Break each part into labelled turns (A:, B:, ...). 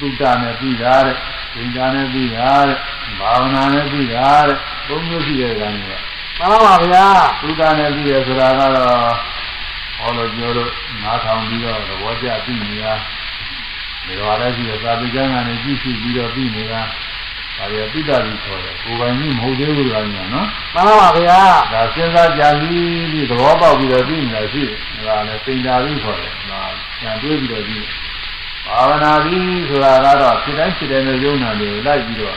A: သုတနဲ့ပြီးတာတဲ့သင်္ကာနဲ့ပြီးတာတဲ့ဘာဝနာနဲ့ပြီးတာတဲ့ဘုံမျိုးရှိတဲ့ကံက
B: မှန်ပါပါဗျာ
A: သုတနဲ့ပြီးရဆိုတာကတော့ဟောလို့ပြောလို့နားထောင်ပြီးတော့သဘောကျပြီးနေတာဒီလိုလည်းရှိတယ်သာပိကျမ်းကနေကြည့်ရှိပြီးတော့ပြီးနေတာဒါရပိတ္တပြီးခေါ်တယ်ကိုယ်ပိုင်ကြီးမဟုတ်သေးဘူးကညာနော်
B: မှန်ပါပါဗျာ
A: ဒါစဉ်းစားကြပြီးပြီးသဘောပေါက်ပြီးတော့ပြီးနေတာရှိတယ်ဒါလည်းစိန်တာပြီးခေါ်တယ်ဒါကြံတွေးပြီးတော့ပြီး ဘာဝနာပြီးဆိုတာကတော့ဖြစ်တိုင်းဖြစ်တဲ့ယုံနာတွေကိုလိုက်ပြီးတော့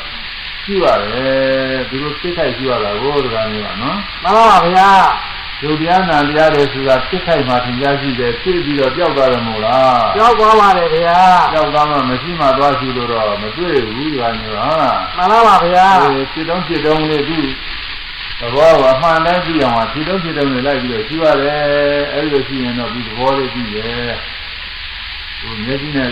A: ရှိရတယ်သူတို့သိခိုက်ရှိရတာကိုတခါမျိုးကနော်
B: မှန်ပါပါဗျာ
A: ဒုတရားနာတရားတွေဆိုတာသိခိုက်မှသင်ကြားရှိတယ်သိပြီးတော့ကြောက်သွားတယ်မို့လား
B: ကြောက်သွားပါတယ်ဗျာ
A: ကြောက်သွားမှမရှိမှသွားရှိလို့တော့မတွေ့ဘူးတခါမျိုးဟုတ်လား
B: မှန်ပါပါဗျာ
A: ဖြစ်တော့ဖြစ်တော့လေသူသဘောကအမှန်တည်းကြည့်အောင်ဖြစ်တော့ဖြစ်တော့လေလိုက်ပြီးတော့ရှိရတယ်အဲဒီလိုရှိရင်တော့ဒီသဘောလေးကြည့်ရဲ့ ဟိုမျက်စိနဲ့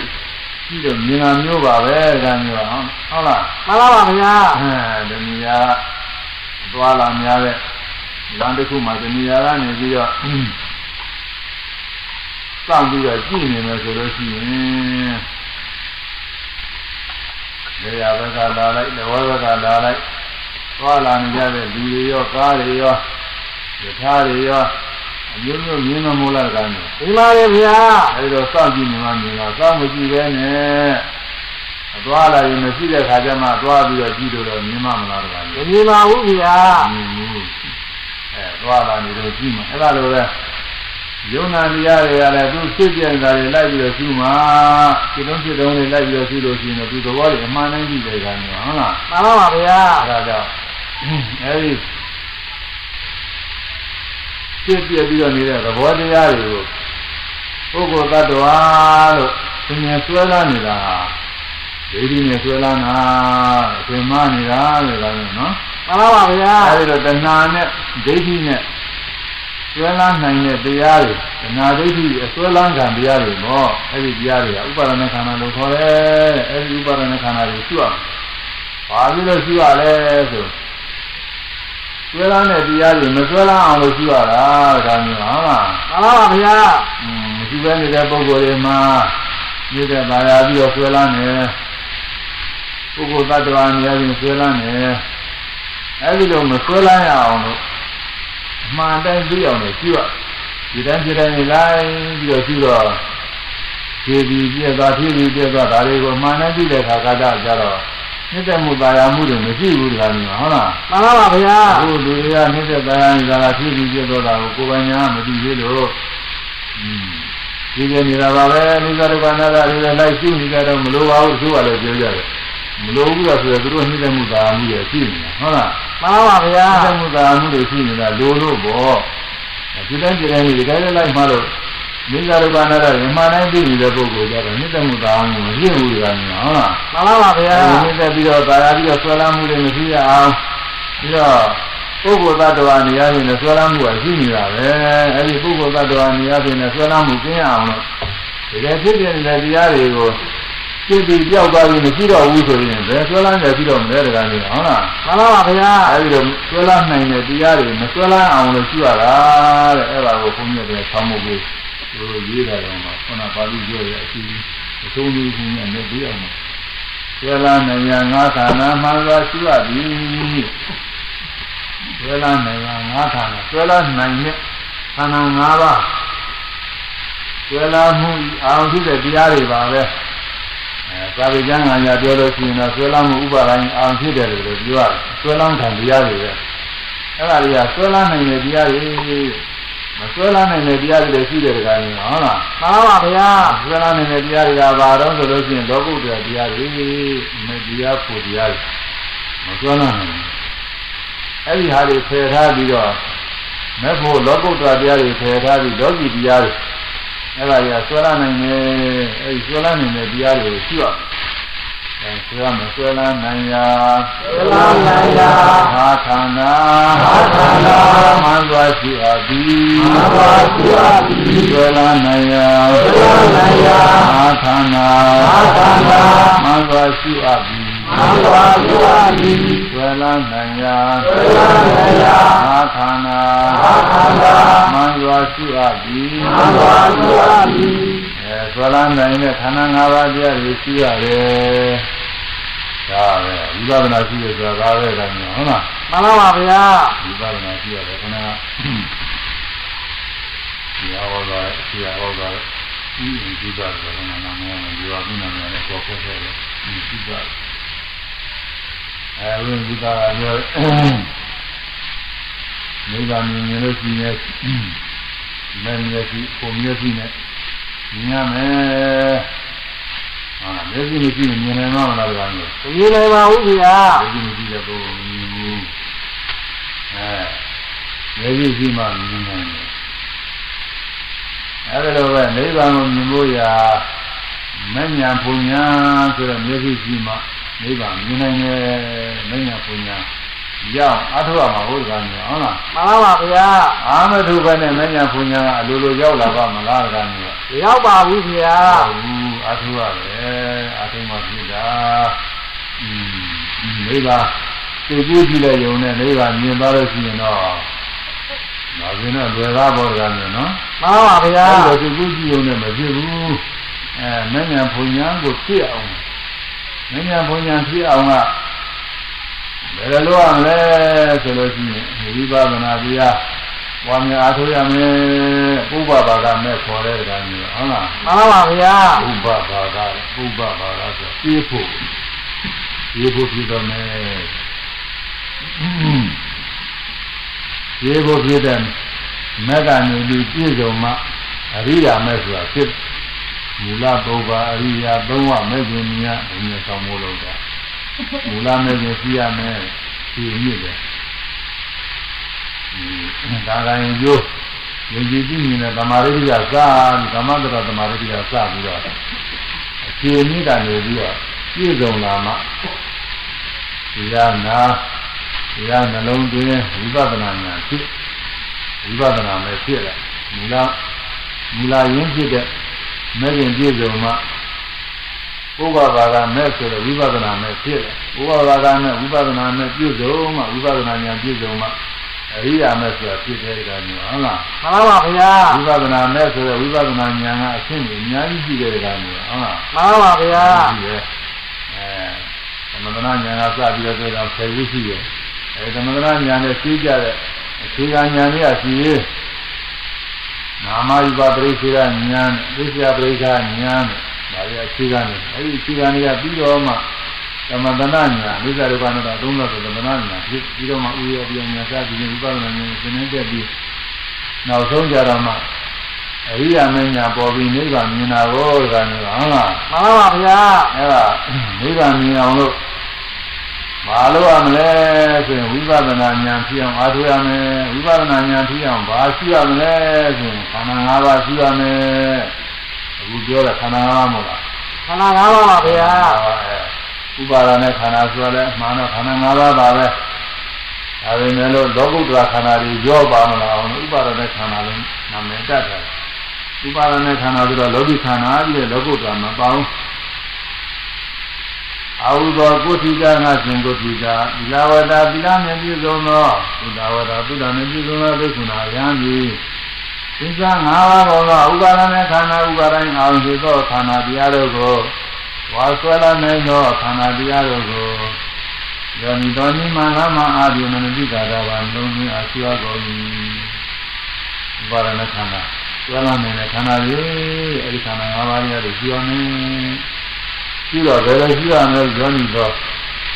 A: ကြည့်တော့မြင်တာမျိုးပါပဲဒါမျိုးဟုတ်ဟုတ်လား
B: မှန်ပါပါဗျာ
A: အဲဒီနေရာသွားလာများတဲ့လမ်းတစ်ခုမှာဒီနေရာကနေပြီးတော့စောင့်ပြီးတော့ကြည့်နေမယ်ဆိုလို့ရှိရင်နေရာဘက်ကလာလိုက်၊ဝဘက်ကလာလိုက်သွားလာနေကြတဲ့လူတွေရောကားတွေရောယထာတွေရော အမျိုးမျိုးမြင်မမိုးလားကမ်း
B: ဒီပါလေဗျာ
A: အဲဒီတော့စောင့်ကြည့်နေမှမြင်တော့စောင့်မကြည့်ပဲနဲ့အသွားလာရင်မရှိတဲ့ခါကျမှသွားပြီးတော့ကြည့်လို့တော့မြင်မှမလားတကားမ
B: မြင်ပါဘူးဗျာ
A: မြင်ဘူးအဲသွားလာနေတော့ကြည့်မှအဲ့ဒါလိုပဲယုံနာတရားတွေကလည်းသူဖြစ်ပြနေတာတွေလိုက်ပြီးတော့ရှိမှဖြစ်တုံးဖြစ်တုံးတွေလိုက်ပြီးတော့ရှိလို့ရှိရင်သူသဘောတွေအမှန်တိုင်းကြည့်တယ်ကံမျိုးဟုတ်လား
B: မှန်ပါပါဗျာ
A: အဲဒါကြောင့်အဲဒီ ဖြစ်ပြပြီးတော့နေတဲ့သဘောတရားတွေကိုပုဂ္ဂိုလ်တ attva လို့သင်ញဆွဲလာနေတာဒိဋ္ဌိနဲ့ဆွဲလာတာသင်မနေတာလေဒါမျိုးနော်
B: မှန်ပါပါဗျာ
A: အဲဒီတော့တဏှာနဲ့ဒိဋ္ဌိနဲ့ဆွဲလာနိုင်တဲ့တရားတွေတဏှာဒိဋ္ဌိအဆွဲလန်းကံတရားတွေပေါ့အဲဒီတရားတွေကဥပါဒณะခန္ဓာလို့ခေါ်တယ်အဲဒီဥပါဒณะခန္ဓာတွေရှိရဘာလို့လဲရှိရလဲဆို ဆွဲလန်းတဲ့တရားတွေမဆွဲလန်းအောင်လို့ရှိရတာဒါမျိုးဟုတ်လား
B: မှန်ပါပါဗျာ
A: อืมမရှိဘဲနေတဲ့ပုဂ္ဂိုလ်တွေမှာရည်တဲ့ပါရပြီးတော့ဆွဲလန်းနေပုဂ္ဂိုလ်တ attva နေရာချင်းဆွဲလန်းနေအဲဒီလိုမဆွဲလန်းရအောင်လို့အမှန်တိုင်းသိအောင်လို့ရှိရဒီတိုင်းဒီတိုင်းလိုက်ပြီးတော့ရှိတော့ဖြည်းဖြည်းပြည့်သွားဖြည်းဖြည်းပြည့်သွားဒါတွေကိုအမှန်တိုင်းသိတဲ့အခါကတည်းကကြတော့ နှစ်သက်မှုပါရမှုတွေမရှိဘူးတခါမျိုးဟုတ်လား
B: မှန်ပါပါဗျာ
A: အခုလူတွေကနှစ်သက်ပါရနေတာကဖြည်းဖြည်းပြည့်သွားတာကိုကိုယ်ပိုင်ညာမသိသေးလို့อืมဒီကနေတာပါပဲနိစ္စဒုက္ခနာတာတွေလိုက်ရှုနေကြတော့မလိုပါဘူးသူကလည်းပြောကြတယ်မလိုဘူးလားဆိုတော့သူတို့နှိမ့်တဲ့မှုသာမှုတွေရှိနေတာဟုတ်လား
B: မှန်ပါဗျာ
A: နှိမ့်တဲ့မှုသာမှုတွေရှိနေတာလိုလို့ပေါ့ဒီတိုင်းဒီတိုင်းဒီတိုင်းလိုက်မှတော့ နိစ္စဒုက္ခနာတာတွေမှန်တိုင်းသိနေတဲ့ပုဂ္ဂိုလ်ကြတော့နှိမ့်တဲ့မှုသာမှုမဖြစ်ဘူးကနေတာဟုတ်လား
B: မှန်ပါဗျာ
A: နှိမ့်တဲ့ပြီးတော့သာယာပြီးတော့ဆွဲလမ်းမှုတွေမရှိရအောင်ပြီးတော့ပုဂ္ဂိုလ်သတ္တဝါနေရာချင်းနဲ့ဆွဲလမ်းမှုကရှိနေတာပဲအဲဒီပုဂ္ဂိုလ်သတ္တဝါနေရာချင်းနဲ့ဆွဲလမ်းမှုကျင်းရအောင်လို့တကယ်ဖြစ်ပြနေတဲ့တရားတွေကိုပြည့်ပြီးပြောက်သွားပြီးမရှိတော့ဘူးဆိုရင်ဘယ်ဆွဲလန်းတယ်ပြီးတော့မလဲတကားနေဟုတ်လား
B: မှန်ပါပါဗျာ
A: အဲဒီလိုဆွဲလန်းနိုင်တဲ့တရားတွေမဆွဲလန်းအောင်လို့ရှိရတာတဲ့အဲ့ဒါကိုဘုန်းကြီးတွေဆောင်းဖို့ ကိုရေးတာတော့မှာခုနပါဠိပြောရအစီအဆုံးလေးကြီးနဲ့လည်းပြီးအောင်ဆွဲလန်းနိုင်ရငါးခန္ဓာမှန်စွာရှိရသည်ဆွဲလန်းနိုင်ရငါးခန္ဓာဆွဲလန်းနိုင်တဲ့ခန္ဓာ၅ပါးဆွဲလန်းမှုအောင်ဖြစ်တဲ့တရားတွေပါပဲအဲသာဝေကျမ်းဂန်ညာပြောလို့ရှိရင်တော့ဆွဲလန်းမှုဥပါဒိုင်းအောင်ဖြစ်တယ်လို့ပြောရတယ်ဆွဲလန်းခံတရားတွေပဲအဲ့ဒါတွေကဆွဲလန်းနိုင်တဲ့တရားတွေ မဆွဲလန်းနိုင်တဲ့တရားတွေရှိတယ်တခါရင်ဟုတ်လား
B: မှန်ပါဗျာ
A: ဆွဲလန်းနိုင်တဲ့တရားတွေကဘာတော့ဆိုလို့ရှိရင်လောကုတ္တရာတရားတွေမေတရားဖို့တရားတွေမဆွဲလန်းနိုင်အဲ့ဒီဟာတွေဖယ်ထားပြီးတော့မဲ့ဖို့လောကုတ္တရာတရားတွေဖယ်ထားပြီးလောကီတရားတွေအဲ့ဒါကြီးဆွဲလာနိုင်တယ်အဲ့ဒီဆွဲလာနိုင်တဲ့တရားတွေကိုရှိရအဲ ဆွဲရမယ်ဆွဲလာနိုင်ရာ
B: ဆွဲလာနိုင်ရာ
A: ဟာခန္ဓာ
B: ဟာခန္ဓာ
A: မှန်သွားရှိအပ်သည်
B: မှန်သွားရှိအပ်သည်
A: ဆွဲလာနိုင်ရာ
B: ဆွဲလာနိုင်ရာ
A: ဟာခန္ဓာ
B: ဟာခန္ဓာ
A: မှန်သွားရှိအပ်သည်
B: မှန်သွားရှိအပ်သည်
A: ဆွဲလာနိုင်ရာ
B: ဆွဲလာနိုင်ရာ
A: ဟာခန္ဓာ
B: ဟာခန္ဓာ
A: မှန်သွားရှိအပ်သည်
B: မှန်သွားရှိအပ်သည်
A: အဲ ဆွဲလန်းနိုင်တဲ့ခန္ဓာ၅ပါးတရားတွေရှိရတယ်ဒါပဲဝိပဿနာရှိရဆိုတာဒါပဲကံမျိုးဟုတ်လား
B: မှန်ပါပါဗျာ
A: ဝိပဿနာရှိရတယ်ခဏဒီဟောတာဒီဟောတာဒီဒီပါကလည်းနာမည်ဒီဝါကုနာမည်နဲ့ပေါ်ပေါ်ခဲ့တယ်ဒီဒီပါအဲဝိဘုရားပြောနိဗ္ဗာန်မြင်လို့ရှိရင်မင်းမျက်စိပုံမျက်စိနဲ့ မြင်ရမယ်ဟာမျက်စိမရှိရင်မြင်နိုင်မှာမလားကောင်ကြီး
B: မမြင်နိုင်ပါဘူးဗျာ
A: မျက်စိမရှိတဲ့ပုဂ္ဂိုလ်မြင်ဘူးအဲမျက်စိရှိမှမြင်နိုင်တယ်အဲဒါလိုပဲနိဗ္ဗာန်ကိုမြင်ဖို့ရာမဉ္ဇဉ်ပူညာဆိုတော့မျက်စိရှိမှနိဗ္ဗာန်မြင်နိုင်တယ်မဉ္ဇဉ်ပူညာ ရောက်အထုရမှာဟုတ်ကံ့ဟုတ်လား
B: မှန်ပါပါဗျာ
A: အာမထုပဲနဲ့မဉ္ဇဉ်ပူညာကအလိုလိုရောက်လာပါမလားကံမျိုး
B: မရောက်ပါဘူးဗျာ
A: ဘူးအထုရတယ်အထုမှဖြစ်တာอืมနိဗ္ဗာန်သိကြည့်ကြည့်လိုက်ရုံနဲ့နိဗ္ဗာန်မြင်သွားလို့ရှိရင်တော့ဒါဆိုရင်တော့လွယ်သားပေါ်ကံမျိုးနော်
B: မှန်ပါပါဗျာ
A: အဲ့ဒီသိကြည့်ကြည့်ရုံနဲ့မဖြစ်ဘူးအဲမဉ္ဇဉ်ပူညာကိုဖြစ်အောင်မဉ္ဇဉ်ပူညာဖြစ်အောင်က ဘယ်လိုလုပ်ရမလဲဆိုလို့ရှိရင်ဝိပဿနာတရားဝါမြအားထုတ်ရမယ်ဥပပါကမဲ့ခေါ်တဲ့ကံမျိုးဟုတ်လား
B: မှန်ပါပါဗျာ
A: ဥပပါကဥပပါကဆိုပြေးဖို့ပြေးဖို့ဖြစ်တော့မယ်ပြေးဖို့ဖြစ်တဲ့မက္ကနေပြီးပြည့်စုံမှအရိယာမဲ့ဆိုတာဖြစ်မူလပုဗ္ဗအရိယာသုံးဝမဲ့ခြင်းများဘုရားဆောင်မို့လို့တာ မူလမဲ့ခြင်းရှိရမယ်ဒီမြစ်တယ်ဒါကရင်ကျိုးယဉ်ကျေးပြီးနေတဲ့သမာဓိကစပြီးဓမ္မတရသမာဓိကစပြီးတော့အခြေအမြစ်ကနေပြီးတော့ပြည့်စုံလာမှဒီရနာဒီရနှလုံးသွင်းဝိပဿနာဉာဏ်ဖြစ်ဝိပဿနာမဲ့ဖြစ်လာမူလမူလရင်းဖြစ်တဲ့မဲ့ခင်ပြည့်စုံမှ ပုဗ္ဗဘာကမဲ့ဆိုတော့ဝိပဿနာမဲ့ဖြစ်လာပုဗ္ဗဘာကမဲ့ဝိပဿနာမဲ့ပြည့်စုံမှဝိပဿနာဉာဏ်ပြည့်စုံမှအရိယာမဲ့ဆိုတာဖြစ်တဲ့ကံမျိုးဟုတ်လား
B: မှန်ပါပါဗျာ
A: ဝိပဿနာမဲ့ဆိုတော့ဝိပဿနာဉာဏ်ကအရှင်းကြီးအများကြီးရှိတဲ့ကံမျိုးဟုတ်လား
B: မှန်ပါပါဗျာ
A: ရှိတယ်အဲသမထနာဉာဏ်ကစပြီးတော့ပြောတော့ဆယ်ခုရှိတယ်အဲသမထနာဉာဏ်နဲ့သိကြတဲ့အခြေခံဉာဏ်တွေကရှိသေးနာမယူပါပရိစ္ဆေရဉာဏ်သိစ္စာပရိက္ခဉာဏ် ဒါတွေအခြေခံနေအဲဒီအခြေခံတွေကပြီးတော့မှသမထနာဉာဏ်မိစ္ဆာဒုက္ခနာတာသုံးလို့ဆိုသမထနာဉာဏ်ပြီးပြီးတော့မှဥရပြညာစသည်ဖြင့်ဝိပဿနာဉာဏ်ကိုသင်နေတဲ့ပြီးနောက်ဆုံးကြတော့မှအရိယာမဉ္ဇဏ်ပေါ်ပြီးနိဗ္ဗာန်မြင်တာကိုကလည်းဟုတ်လား
B: မှန်ပါပါဗျာ
A: အဲ့ဒါနိဗ္ဗာန်မြင်အောင်လို့မလုပ်ရမလဲဆိုရင်ဝိပဿနာဉာဏ်ဖြစ်အောင်အားထုတ်ရမယ်ဝိပဿနာဉာဏ်ဖြစ်အောင်ဘာရှိရမလဲဆိုရင်ခန္ဓာ၅ပါးရှိရမယ် အခုပြောတဲ့ခန္ဓာ၅ပါးမဟုတ်လား
B: ခန္ဓာ၅ပါးပါဗျာ
A: ဥပါဒနဲ့ခန္ဓာဆိုလည်းအမှန်တော့ခန္ဓာ၅ပါးပါပဲဒါပေမဲ့လို့လောကုတ္တရာခန္ဓာတွေရောပါမလားအောင်ဥပါဒနဲ့ခန္ဓာလုံးနာမည်တတ်တယ်ဥပါဒနဲ့ခန္ဓာဆိုတော့လောကီခန္ဓာကြီးရဲ့လောကုတ္တရာမပေါင်းအာဟုသောကုဋ္ဌိကငါရှင်ကုဋ္ဌိကသီလဝတ္တသီလနှင့်ပြည့်စုံသောသုဒ္ဓဝတ္တသုဒ္ဓနှင့်ပြည့်စုံသောဒိဋ္ဌုနာယံသည် သစ္စာ၅ပါးသောသောဥပါဒနဲ့ခန္ဓာဥပါဒိုင်းအောင်ဖြစ်သောခန္ဓာတရားတို့ကိုဝါဆွဲလာနိုင်သောခန္ဓာတရားတို့ကိုယောနိတော်နိမလမအာဒီမနတိကာရဘာလုံးကြီးအစွာကုန်၏ဥပါဒနဲ့ခန္ဓာဆွဲလာနိုင်တဲ့ခန္ဓာတွေအဲဒီခန္ဓာ၅ပါးရဲ့ရှိအောင်နေပြီးတော့ဘယ်လိုရှိရမလဲယောနိတော်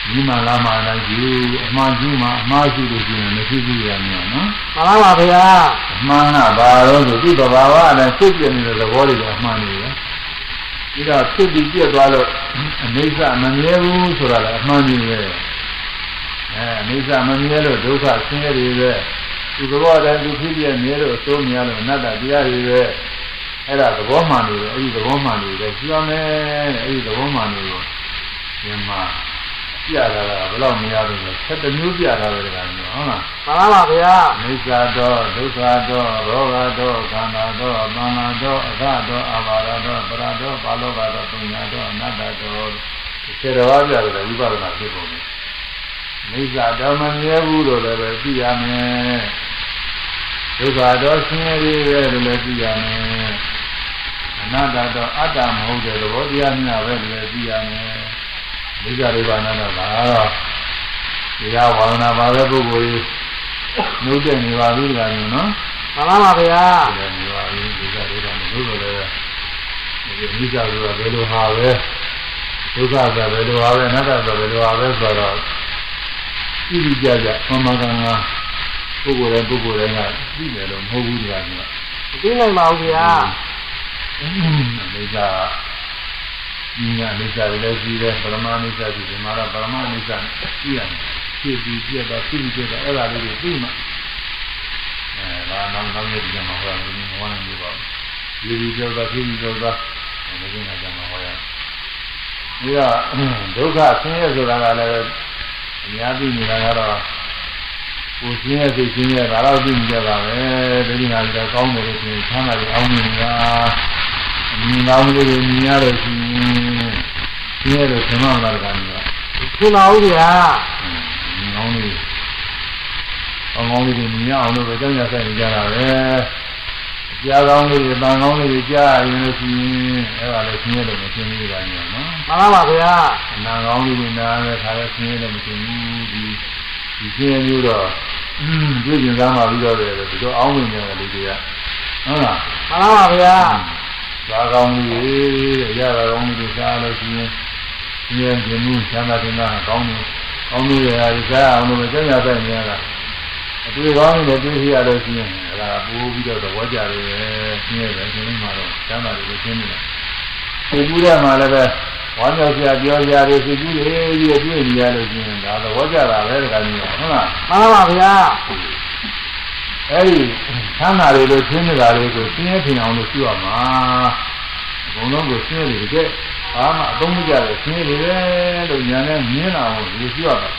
A: ဒီမှာလာမှလည်းယူအမှားယူမှာအမှားရှိလို့ရှိရင်မရှိဘူးရမယ်နော်
B: မှန်ပါပါဗျာ
A: အမှန်ကဘာလို့ဆိုသူ့တဘာဝအတိုင်းဖြစ်ပြနေတဲ့သဘောတွေကအမှန်တွေပဲပြီးတော့ဖြစ်ပြီးပြက်သွားလို့အနေစမမြဲဘူးဆိုတာလည်းအမှန်ကြီးပဲအဲအနေစမမြဲလို့ဒုက္ခဆင်းရဲတွေပဲသူသဘောတိုင်းသူဖြစ်ပြနေလို့အစိုးများလို့အနတ္တတရားတွေပဲအဲ့ဒါသဘောမှန်တွေပဲအဲ့ဒီသဘောမှန်တွေပဲရှိရမယ်အဲ့ဒီသဘောမှန်တွေကိုဒီမှာ ပြတာကဘယ်တော့မရဘူးလဲဆက်တမျိုးပြတာပဲကဟုတ်လား
B: မှန်ပါပါဗျာ
A: အိစ္ဆာတောဒုက္ခတောရောဂတောခန္ဓာတောသံဃာတောအဃတောအဘာရတောပရတောပါလောကတောပုညာတောအနတ္တတောစေတော်ပါပြတယ်ဝိပဿနာဖြစ်ပုံနဲ့အိစ္ဆာတောမမြဲဘူးလို့လည်းပဲသိရမယ်ဒုက္ခတောဆင်းရဲတွေပဲလို့လည်းသိရမယ်အအနတ္တတော့အတ္တမဟုတ်တဲ့သဘောတရားများပဲလည်းသိရမယ် ဒိဋ္ဌိရိပါဏတော့ဒါတော့တရားဝါဒနာပါပဲပုဂ္ဂိုလ်ကြီးနှုတ်တဲ့နေပါပြီလားညနော်
B: မှန်ပါပါဗျာ
A: တယ်နေပါပြီဒိဋ္ဌိရိပါဏဘုလိုလည်းဒီမိစ္ဆာဆိုတာဘယ်လိုဟာပဲဒုက္ခဆိုတာဘယ်လိုဟာပဲအနတ္တဆိုတာဘယ်လိုဟာပဲဆိုတော့ကြည့်ကြကြမှန်မှန်ကန်ကန်ပုဂ္ဂိုလ်တိုင်းပုဂ္ဂိုလ်တိုင်းကသိတယ်လို့မဟုတ်ဘူးတရားက
B: မသိနိုင်ပါဘူးဗျာ
A: အိဋ္ဌာညီညာအိဋ္ဌာလည်းကြည့်တယ်ပရမအိဋ္ဌာကြည့်တယ်မှာတော့ပရမအိဋ္ဌာကြည့်ရတယ်ဖြစ်ပြီးပြတ်တော့ဖြစ်ပြီးပြတ်တော့အဲ့ဒါလေးတွေသိမှအဲဒါနောက်နောက်ရည်မှာဟောရတယ်မဟောနိုင်ဘူးပေါ့ဒီဒီကြောတော့ဖြစ်ပြီးတော့ဒါလည်းငါကြမှာဟောရတယ်ဒီကဒုက္ခဆင်းရဲဆိုတာကလည်းအများသိနေတာကတော့ကိုရှင်းရသိရှင်းရဒါတော့သိနေကြပါပဲဒိဋ္ဌိနာကြီးကောင်းတယ်လို့ဆိုရင်ဆမ်းတာကြီးအောင်းနေတာ မြင်ကောင်းလေးတွေမြင်ရလို့ရှိရင်ရှင်းရလို့ဆင်မလာတာကလည်း
B: ရှင်းပါဦးဗျာ
A: မြင်ကောင်းလေးကောင်းကောင်းလေးတွေမြင်ရအောင်လို့ပဲကြောင်းရဆိုင်နေကြတာပဲကြားကောင်းလေးတွေတန်ကောင်းလေးတွေကြားရင်လို့ရှိရင်အဲ့ဒါလည်းရှင်းရလို့မရှင်းဘူးလားညနော်
B: မှန်ပါပါဗျာ
A: အနာကောင်းလေးတွေနားလဲခါလဲရှင်းရလို့မရှင်းဘူးဒီဒီရှင်းရမျိုးတော့တွေ့ကျင်သားမှပြီးတော့တယ်ဒီတော့အောင်းဝင်နေတယ်လူတွေကဟုတ်လား
B: မှန်ပါပါဗျာ
A: သာကောင်းကြီးတဲ့ရတာကောင်းကြီးစားလို့ရှိရင်ဒီရင်ဒီမှုသံဃာတင်တာကောင်းတယ်ကောင်းကြီးရာဒီစားအောင်လို့ကြောက်ရတဲ့နေရတာအတွေ့ကောင်းနေတဲ့တွေ့ရလို့ရှိရင်အဲဒါပိုးပြီးတော့သဘောကြတယ်ရှင်းရတယ်ဒီနေ့မှတော့သံဃာတွေရှင်းနေတယ်သိကူးတဲ့မှာလည်းပဲဝါမြောက်ပြပြောကြတယ်သိကူးတယ်ပြီးတွေ့နေရလို့ရှိရင်ဒါသဘောကြတာပဲတခါကြီးဟုတ်လား
B: မှန်ပါပါဗျာ
A: အဲ့ဒီသံဃာတွေလို့ရှင်းနေတာလေးကိုရှင်းရထင်အောင်လို့ရှိရမှာဘုံလုံးကိုရှင်းရတယ်တကယ်ဘာမှအသုံးမကျတယ်ရှင်းရတယ်လို့ညာနဲ့မြင်လာအောင်လို့ရှိရမှာ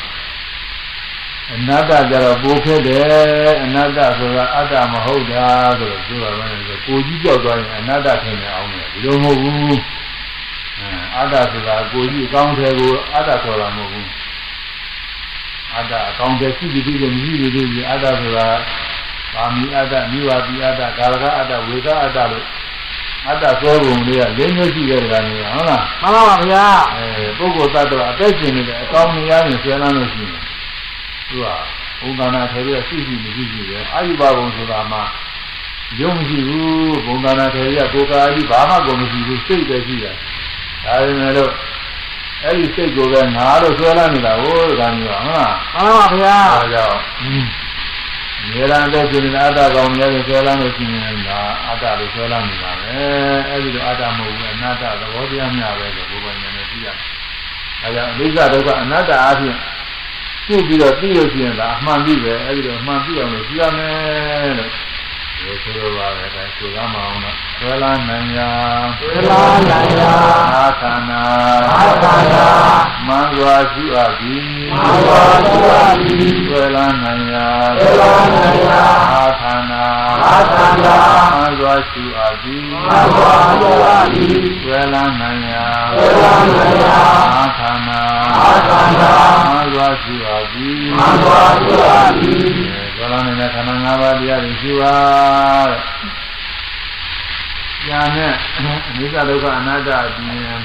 A: အနတ္တကြတော့ပိုခဲ့တယ်အနတ္တဆိုတာအတ္တမဟုတ်တာဆိုတော့ပြောရမယ်ဆိုကိုကြီးကြောက်သွားရင်အနတ္တထင်နေအောင်လေဒီလိုမဟုတ်ဘူးအတ္တဆိုတာကိုကြီးအကောင်းထဲကိုအတ္တခေါ်တာမဟုတ်ဘူးအတ္တအကောင်းထဲရှိပြီးပြီးမရှိပြီးပြီးအတ္တဆိုတာ ပါမီအတ္တမိဝတိအတ္တကာရကအတ္တဝေကအတ္တလို့အတ္တဆွဲပုံလေးကလေးမျိုးရှိတဲ့ကောင်ကြီးဟုတ်လား
B: မှန်ပါပါဗျာ
A: အဲပုဂ္ဂိုလ်တ attva အသက်ရှင်နေတဲ့အကောင်းမြင်ရရင်ဆွဲလန်းလို့ရှိရင်သူကဘုံသာနာထေရရှိရှိမရှိရှိပဲအာယုဘဘုံဆိုတာမှယုံမရှိဘူးဘုံသာနာထေရကိုယ်ကာကြီးဘာမှကိုမရှိဘူးစိတ်ပဲရှိတာဒါပေမဲ့လို့အဲ့ဒီစိတ်ကိုပဲငါလို့ဆွဲလန်းနေတာဟိုကောင်ကြီးကဟုတ်လား
B: မှန်ပါပါဗျာ
A: အဲဒါကြောင့် မြေရန်တဲ့ရှင်အတ္တကောင်များကိုဆွဲလန်းလို့ရှိရင်ဒါအတ္တလို့ဆွဲလန်းနေတာပဲအဲ့ဒီတော့အတ္တမဟုတ်ဘူးအနတ္တသဘောတရားများပဲဆိုဘုရားဉာဏ်နဲ့သိရတယ်။အဲဒါအနိစ္စဒုက္ခအနတ္တအဖြစ်သိပြီးတော့သိလို့ရှိရင်ဒါအမှန်ပြီပဲအဲဒီတော့အမှန်ပြီအောင်လို့ရှိရမယ်လို့ ဒီဆိုလိုပါပဲအဲဆိုရမအောင်တော့ဆွဲလာနိုင်ရာ
B: သလာနိုင်ရာ
A: အာသနာ
B: အာသနာ
A: မန်စွာရှိအပ်သည်
B: မှန်ပါပါသည်
A: ဆွဲလာနိုင်ရာ
B: သလာနိုင်ရာ
A: အာသနာ
B: အာသနာ
A: မန်စွာရှိအပ်သည်
B: မှန်ပါပါသည်
A: ဆွဲလာနိုင်ရာ
B: သလာနိုင်ရာ
A: အာသနာ
B: အာသနာ
A: မန်စွာရှိအပ်သည်
B: မှန်ပါပါ သည်
A: ဇောလနေတဲ့ခန္ဓာ၅ပါးတရားတွေရှိပါတဲ့။ညာနဲ့အနိစ္စဒုက္ခအနတ္တအပြင်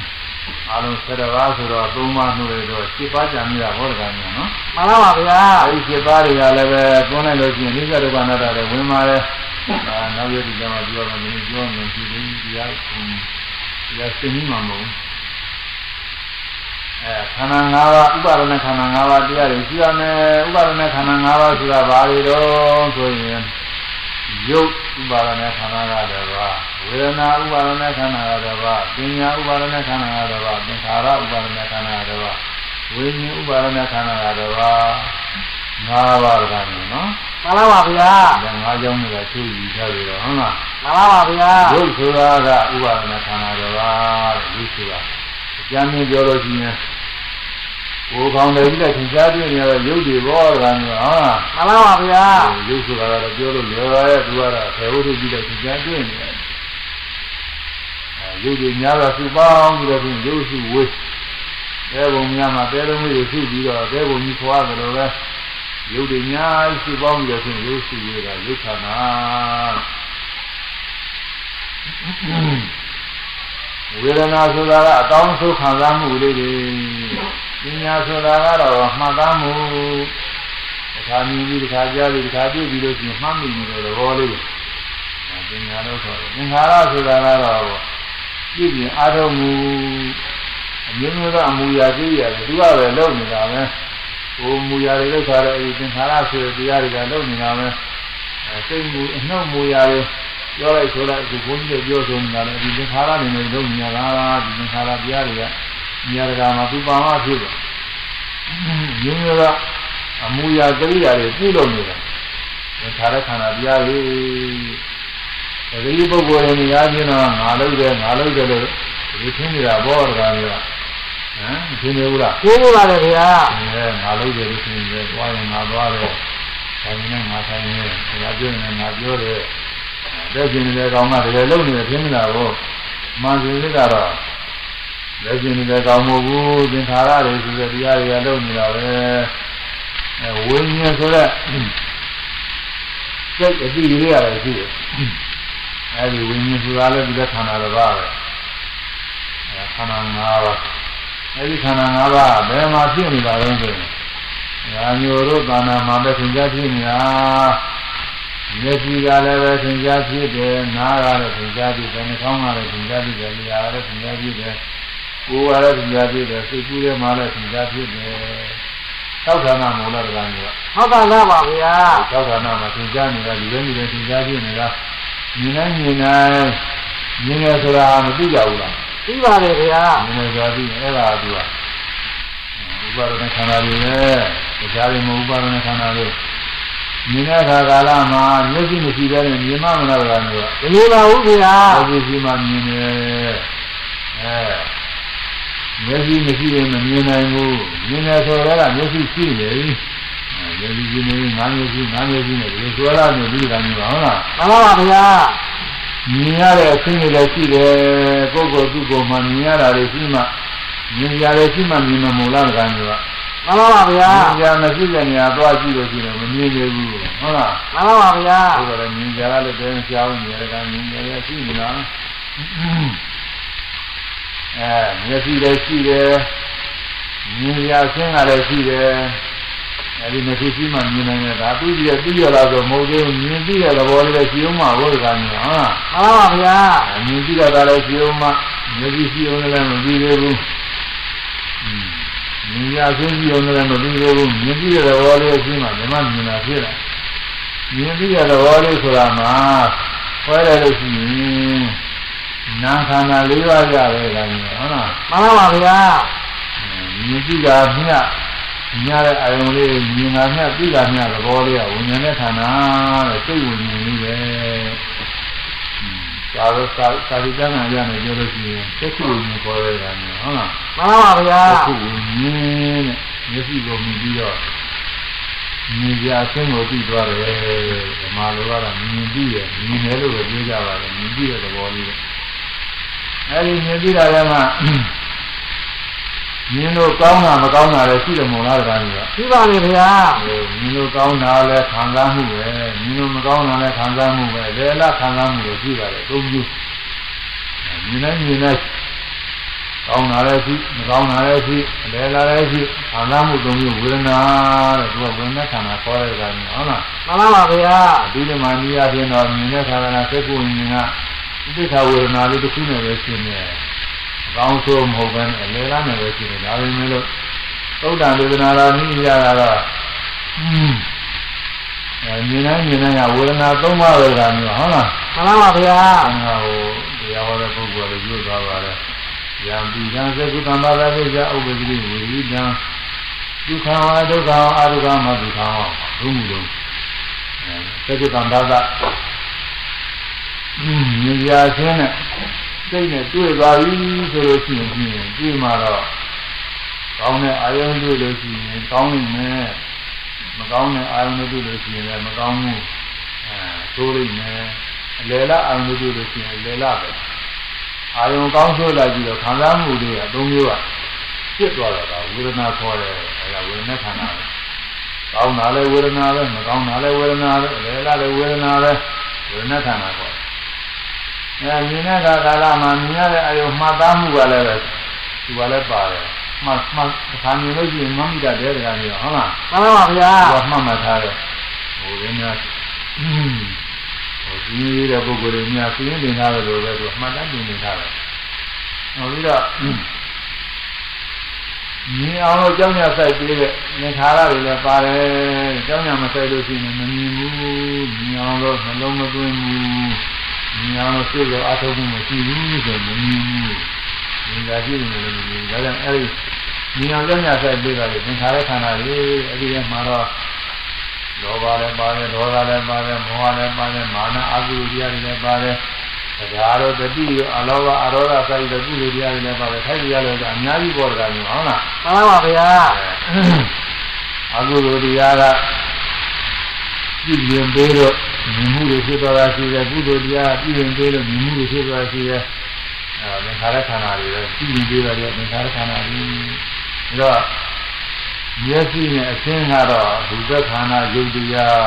A: အလုံး၁၀ပါးဆိုတော့၃ပါးနှုတ်ရတော့7ပါးကြာမိတာဟောတကယ်နော်
B: မှန်ပါပါဗျာ။
A: အဲဒီ7ပါးတွေကလည်းပဲတွန်းလိုက်လို့ရှိရင်အနိစ္စဒုက္ခအနတ္တတွေဝင်ပါတယ်။အာနောက်ရည်ဒီကမှာပြောမယ်မင်းပြောမယ်ဒီလိုတရားဒီကသိနေမှာမဟုတ်ဘူး။ အဲခန္ဓာ၅ပါးဥပါဒณะခန္ဓာ၅ပါးတရားတွေရှိရမယ်ဥပါဒณะခန္ဓာ၅ပါးဆိုတာဘာတွေတော့ဆိုရင်ယုတ်ဥပါဒณะခန္ဓာကတည်းကဝေဒနာဥပါဒณะခန္ဓာကတည်းကပညာဥပါဒณะခန္ဓာကတည်းကသင်္ခါရဥပါဒณะခန္ဓာကတည်းကဝိညာဉ်ဥပါဒณะခန္ဓာကတည်းက၅ပါးကလည်းနော်
B: မှန်ပါပါဗျာ
A: ဒါ၅ကြောင်းတွေကသူ့ယူထားပြီးတော့ဟုတ်လား
B: မှန်ပါပါဗျာ
A: ယုတ်ဆိုတာကဥပါဒณะခန္ဓာတည်းကယုတ်ဆိုတာအ ကျမ်းမြင်ပြောလို့ရှိရင်ကိုယ်ကောင်းတယ်ကြီးတဲ့သင်္ချာပြည့်နေတော့ရုပ်တွေဘောကံမျိုးဟာ
B: မှန်ပါပါဗျာ
A: ရုပ်ဆိုတာကတော့ပြောလို့လွယ်ပါရဲ့သူကတော့သေဝုဒ္ဓကြီးတဲ့သင်္ချာပြည့်နေတယ်အဲရုပ်တွေများတော့စုပေါင်းပြီးတော့ဖြင့်ရုပ်စုဝေးအဲဘုံများမှာတဲလုံးလေးကိုစုပြီးတော့တဲဘုံကြီးခွာတယ်လို့ပဲရုပ်တွေများစုပေါင်းပြီးတော့ဖြင့်ရုပ်စုဝေးတာရုပ်ဌာန ဝေဒနာဆိုတာကအကောင်းဆုံးခံစားမှုလေးတွေပညာဆိုတာကတော့မှတ်သားမှုတစ်ခါမြင်ပြီးတစ်ခါကြားပြီးတစ်ခါတွေ့ပြီးလို့ရှိရင်မှတ်မိနေတဲ့သဘောလေးပညာလို့ဆိုတယ်သင်္ခါရဆိုတာကတော့ပြည့်ပြင်အားထုတ်မှုအမျိုးမျိုးသောအမူအရာကြီးရတယ်သူကပဲလုပ်နေတာပဲဟိုမူအရာတွေလောက်ထားတဲ့အဲဒီသင်္ခါရဆိုတဲ့တရားတွေကလုပ်နေတာပဲအဲစိတ်မူအနှုတ်မူအရာတွေ ပြောလိုက်ဆိုလိုက်ဒီဘုန်းကြီးပြောဆိုနေတာလေဒီသင်္ခါရတွေနဲ့လုပ်နေတာလားဒီသင်္ခါရတရားတွေကနေရာတကာမှာသူပါမဖြစ်တယ်မျိုးမျိုးကအမူအရာကိရိယာတွေပြုလုပ်နေတာသင်္ခါရခန္ဓာတရားတွေဒီပုဂ္ဂိုလ်တွေနေရာချင်းတော့ငါလုပ်တယ်ငါလုပ်တယ်လို့ဒီသင်နေတာဘောတကားတွေကဟမ်သင်နေဘူးလား
B: ကျင်းနေပါတယ်ခင်ဗျာ
A: အဲငါလုပ်တယ်လို့သင်တယ်တွားရင်ငါသွားတယ်ဆိုင်နေငါဆိုင်နေငါပြောရင်ငါပြောတယ် လက်ကျင်နေတဲ့ကောင်ကတကယ်လုပ်နေတယ်သင်နေတာကိုမှန်စီစစ်ကတော့လက်ကျင်နေတဲ့ကောင်မဟုတ်ဘူးသင်္ခါရတွေဆိုတဲ့တရားတွေကလုပ်နေတာပဲအဲဝိညာဉ်ဆိုတဲ့စိတ်အတိလေးရတယ်ရှိတယ်အဲဒီဝိညာဉ်ဆိုတာလည်းဒီလက်ခန္ဓာတစ်ပါးပဲအဲခန္ဓာ၅ပါးအဲဒီခန္ဓာ၅ပါးဘယ်မှာဖြစ်နေတာလဲဆိုရင်ညာညိုတို့သာနာမှာပဲသင်ကြားဖြစ်နေတာ မျက်စိကလည်းပဲသင်ကြားဖြစ်တယ်နားကလည်းသင်ကြားဖြစ်တယ်နှာခေါင်းကလည်းသင်ကြားဖြစ်တယ်လျှာကလည်းသင်ကြားဖြစ်တယ်ကိုယ်ကလည်းသင်ကြားဖြစ်တယ်စိတ်ကူးထဲမှာလည်းသင်ကြားဖြစ်တယ်သောက်ဌာနမောလတကံက
B: ဟုတ်ကဲ့လားပါဗျာ
A: သောက်ဌာနမှာသင်ကြားနေတာဒီလိုမျိုးသင်ကြားဖြစ်နေတာမြင်နိုင်မြင်နိုင်မြင်ရဆိုတာမသိကြဘူးလား
B: ပြီးပါတယ်ခင်ဗျာ
A: မြင်ရဆိုတာသိရင်အဲ့ဒါကသူကဥပါဒณခန္ဓာတွေပဲတရားတွေမဥပါဒณခန္ဓာတွေ မြင်တဲ့အခါကာလမှာမျက်စိမရှိတဲ့မြင်မှမလားကမျိုး
B: မနေပါဘူးခင်ဗျာ
A: ကမျက်စိမှမြင်တယ်အဲမျက်စိမရှိရင်မမြင်နိုင်ဘူးမြင်တယ်ဆိုတော့ကမျက်စိရှိနေပြီမျက်စိရှိနေငါးမျက်စိငါးမျက်စိနဲ့ဒီလိုဆိုရနေပြီကမျိုးဟုတ်လား
B: မှန်ပါပါဗျာ
A: မြင်ရတဲ့အခြင်းတွေလည်းရှိတယ်ကိုယ်ကိုယ်သူ့ကိုယ်မှမြင်ရတာတွေရှိမှမြင်ရတယ်ရှိမှမြင်မှာမဟုတ်လားကံက
B: မှန်ပါပါဗျာ
A: မြင်ရမရှိတဲ့နေရာသွားကြည့်လို့ရှိရင်မမြင်သေးဘူးဟုတ်လား
B: မှန်ပါပါဗျာ
A: ဆိုတော့မြင်ကြရလို့တဲ့ကြောင်းမြင်ရတာမြင်ရရရှိနေလားအဲမျက်စိလည်းရှိတယ်မြင်ရဆင်းကလည်းရှိတယ်အဲဒီမျက်စိရှိမှမြင်နိုင်တယ်ဒါသူကြည့်ရသိရလားဆိုမဟုတ်သေးဘူးမြင်သိတဲ့သဘောလေးလည်းရှိအောင်မှာဘုရားကမြင်ဟုတ်လား
B: မှန်ပါပါဗျာ
A: အမြင်ကြည့်ရတာလည်းရှိအောင်မှမျက်စိရှိအောင်လည်းမပြီးသေးဘူး မြင်ရဆင်းရှိအောင်လည်းမပြီးသေးဘူးမြင်ကြည့်တဲ့သဘောလေးရှိမှဓမ္မမြင်တာဖြစ်လာမြင်ကြည့်တဲ့သဘောလေးဆိုတာမှာခွဲရလို့ရှိရင်နာခန္ဓာ၄ပါးရတယ်ကမြင်ဟုတ်လား
B: မှန်ပါပါဗျာ
A: မြင်ကြည့်တာမြတ်ညာတဲ့အာယုံလေးမြင်တာမြတ်သိတာမြတ်သဘောလေးကဝิญဉာဏ်နဲ့ခန္ဓာတဲ့စိတ်ဝิญဉာဏ်လေးပဲ သာရသာသာရိကနာရနေပြောလို့ရှိရင်သက်ခုဝิญဉာဏ်ပေါ်ရတာမျိုးဟုတ်လား
B: မှန်ပါပါဗျာ
A: သက်ခုဝิญဉာဏ်တဲ့မျက်စိကိုမြင်ပြီးတော့မြင်ကြအဆင်းကိုသိသွားတယ်ဓမ္မလိုကတော့မြင်ပြီးရမြင်တယ်လို့ပဲပြောကြပါတယ်မြင်ပြီးတဲ့သဘောလေးအဲဒီမြင်ပြီးတာကမှ မြင်လို့ကောင်းတာမကောင်းတာလည်းရှိတယ်မို့လားတကားကြီးက
B: ပြီးပါလေဗျာ
A: မြင်လို့ကောင်းတာလည်းခံစားမှုပဲမြင်လို့မကောင်းတာလည်းခံစားမှုပဲလေလားခံစားမှုတွေရှိပါတယ်သုံးမျိုးမြင်နိုင်မြင်နိုင်ကောင်းတာလည်းရှိမကောင်းတာလည်းရှိလေလားလည်းရှိခံစားမှုသုံးမျိုးဝေဒနာတဲ့သူကဝေဒနာခန္ဓာခေါ်တဲ့ကောင်ဟုတ်လား
B: မှန်ပါပါဗျာ
A: ဒီဓမ္မနီးရပြင်တော့မြင်တဲ့ခန္ဓာကသက်ကိုမြင်ကသိခာဝေဒနာလေးတစ်ခုနဲ့ပဲရှင်းနေတယ်အ ကောင်းဆုံးမဟုတ်ဘဲနဲ့လေလားနဲ့ပဲရှင်းတယ်ဒါပေမဲ့လို့သုဒ္ဓဝေဒနာလာနည်းရတာတော့အဲမြင်နိုင်မြင်နိုင်ကဝေဒနာသုံးပါးပဲကမျိုးဟုတ်လား
B: မှန်ပါပါဗျာ
A: အင်္ဂါကိုတရားဟောတဲ့ပုဂ္ဂိုလ်တွေပြုသွားပါလေယံပိကံသကုတံဘာသာပိဇာဥပ္ပဒိဝေဟိတံဒုက္ခဝါဒုက္ခဝါအဒုက္ခမဒုက္ခဝါဘုမှုလုံးသကုတံဘာသာမြင်ရခြင်းနဲ့ စိတ်နဲ့တွေ့သွားပြီဆိုလို့ရှိရင်တွေ့မှာတော့ကောင်းတဲ့အာယုံတွေ့လို့ရှိရင်ကောင်းနေမယ်မကောင်းတဲ့အာယုံတွေ့လို့ရှိရင်လည်းမကောင်းဘူးအဲသိုးလိမ့်မယ်အလယ်လားအာယုံတွေ့လို့ရှိရင်အလယ်လားပဲအာယုံကောင်းဆိုးလိုက်ပြီးတော့ခံစားမှုတွေကအသုံးမျိုးကဖြစ်သွားတာကဝေဒနာခေါ်တယ်အဲဒါဝေဒနာခန္ဓာပဲကောင်းတာလည်းဝေဒနာပဲမကောင်းတာလည်းဝေဒနာပဲအလယ်လားလည်းဝေဒနာပဲဝေဒနာခန္ဓာခေါ်တယ် အဲမြင်တဲ့အခါကာလမှာမြင်ရတဲ့အယုံမှတ်သားမှုကလည်းပဲသူကလည်းပါတယ်မှတ်မှတ်ခါမြင်လို့ရှိရင်မမိတာတဲ့တရားမျိုးဟုတ်လား
B: မှန်ပါဗျာ
A: သူကမှတ်မှတ်ထားတယ်ဟိုရင်းများဟိုဒီတဲ့ပုဂ္ဂိုလ်တွေများသိရင်တင်ထားတယ်လို့ပဲသူမှတ်တတ်တင်နေထားတယ်ဟိုပြီးတော့မြင်အောင်လို့ကြောင်းရဆိုင်ပြီးတဲ့သင်္ခါရတွေလည်းပါတယ်ကြောင်းရမဆိုင်လို့ရှိရင်မမြင်ဘူးမြင်အောင်လို့နှလုံးမသွင်းဘူး မြင်အောင်လို့စိတ်ရောအထုပ်မှုမရှိဘူးဆိုမမြင်ဘူးမြင်ကြကြည့်နေလို့မြင်ဒါကြောင့်အဲ့ဒီမြင်အောင်ကြောင်းရဆိုင်ပြီးတော့သင်္ခါရခန္ဓာတွေအဲ့ဒီမှာတော့လောဘလည်းပါတယ်ဒေါသလည်းပါတယ်မောဟလည်းပါတယ်မာနအကုသိုလ်တရားတွေလည်းပါတယ်ဒါတော့တတိရောအလောဘအရောဓစိုက်တဲ့ကုသိုလ်တရားတွေလည်းပါတယ်ထိုက်ရလို့အများကြီးပေါ်တာမျိုးဟုတ်လား
B: မှန်ပါဗျာ
A: အကုသိုလ်တရားကကြည့်ရင်ပေးတော့ မြင်မှုတွေဖြစ်သွားတာရှိတယ်ကုသိုလ်တရားကြည့်ရင်ပေးလို့မြင်မှုတွေဖြစ်သွားရှိတယ်အဲသင်္ခါရခန္ဓာတွေပဲကြည့်ရင်ပေးတယ်သင်္ခါရခန္ဓာတွေဒါတော့မျက်စိနဲ့အသင်းကတော့ဘုဒ္ဓခန္ဓာယုတ်တရား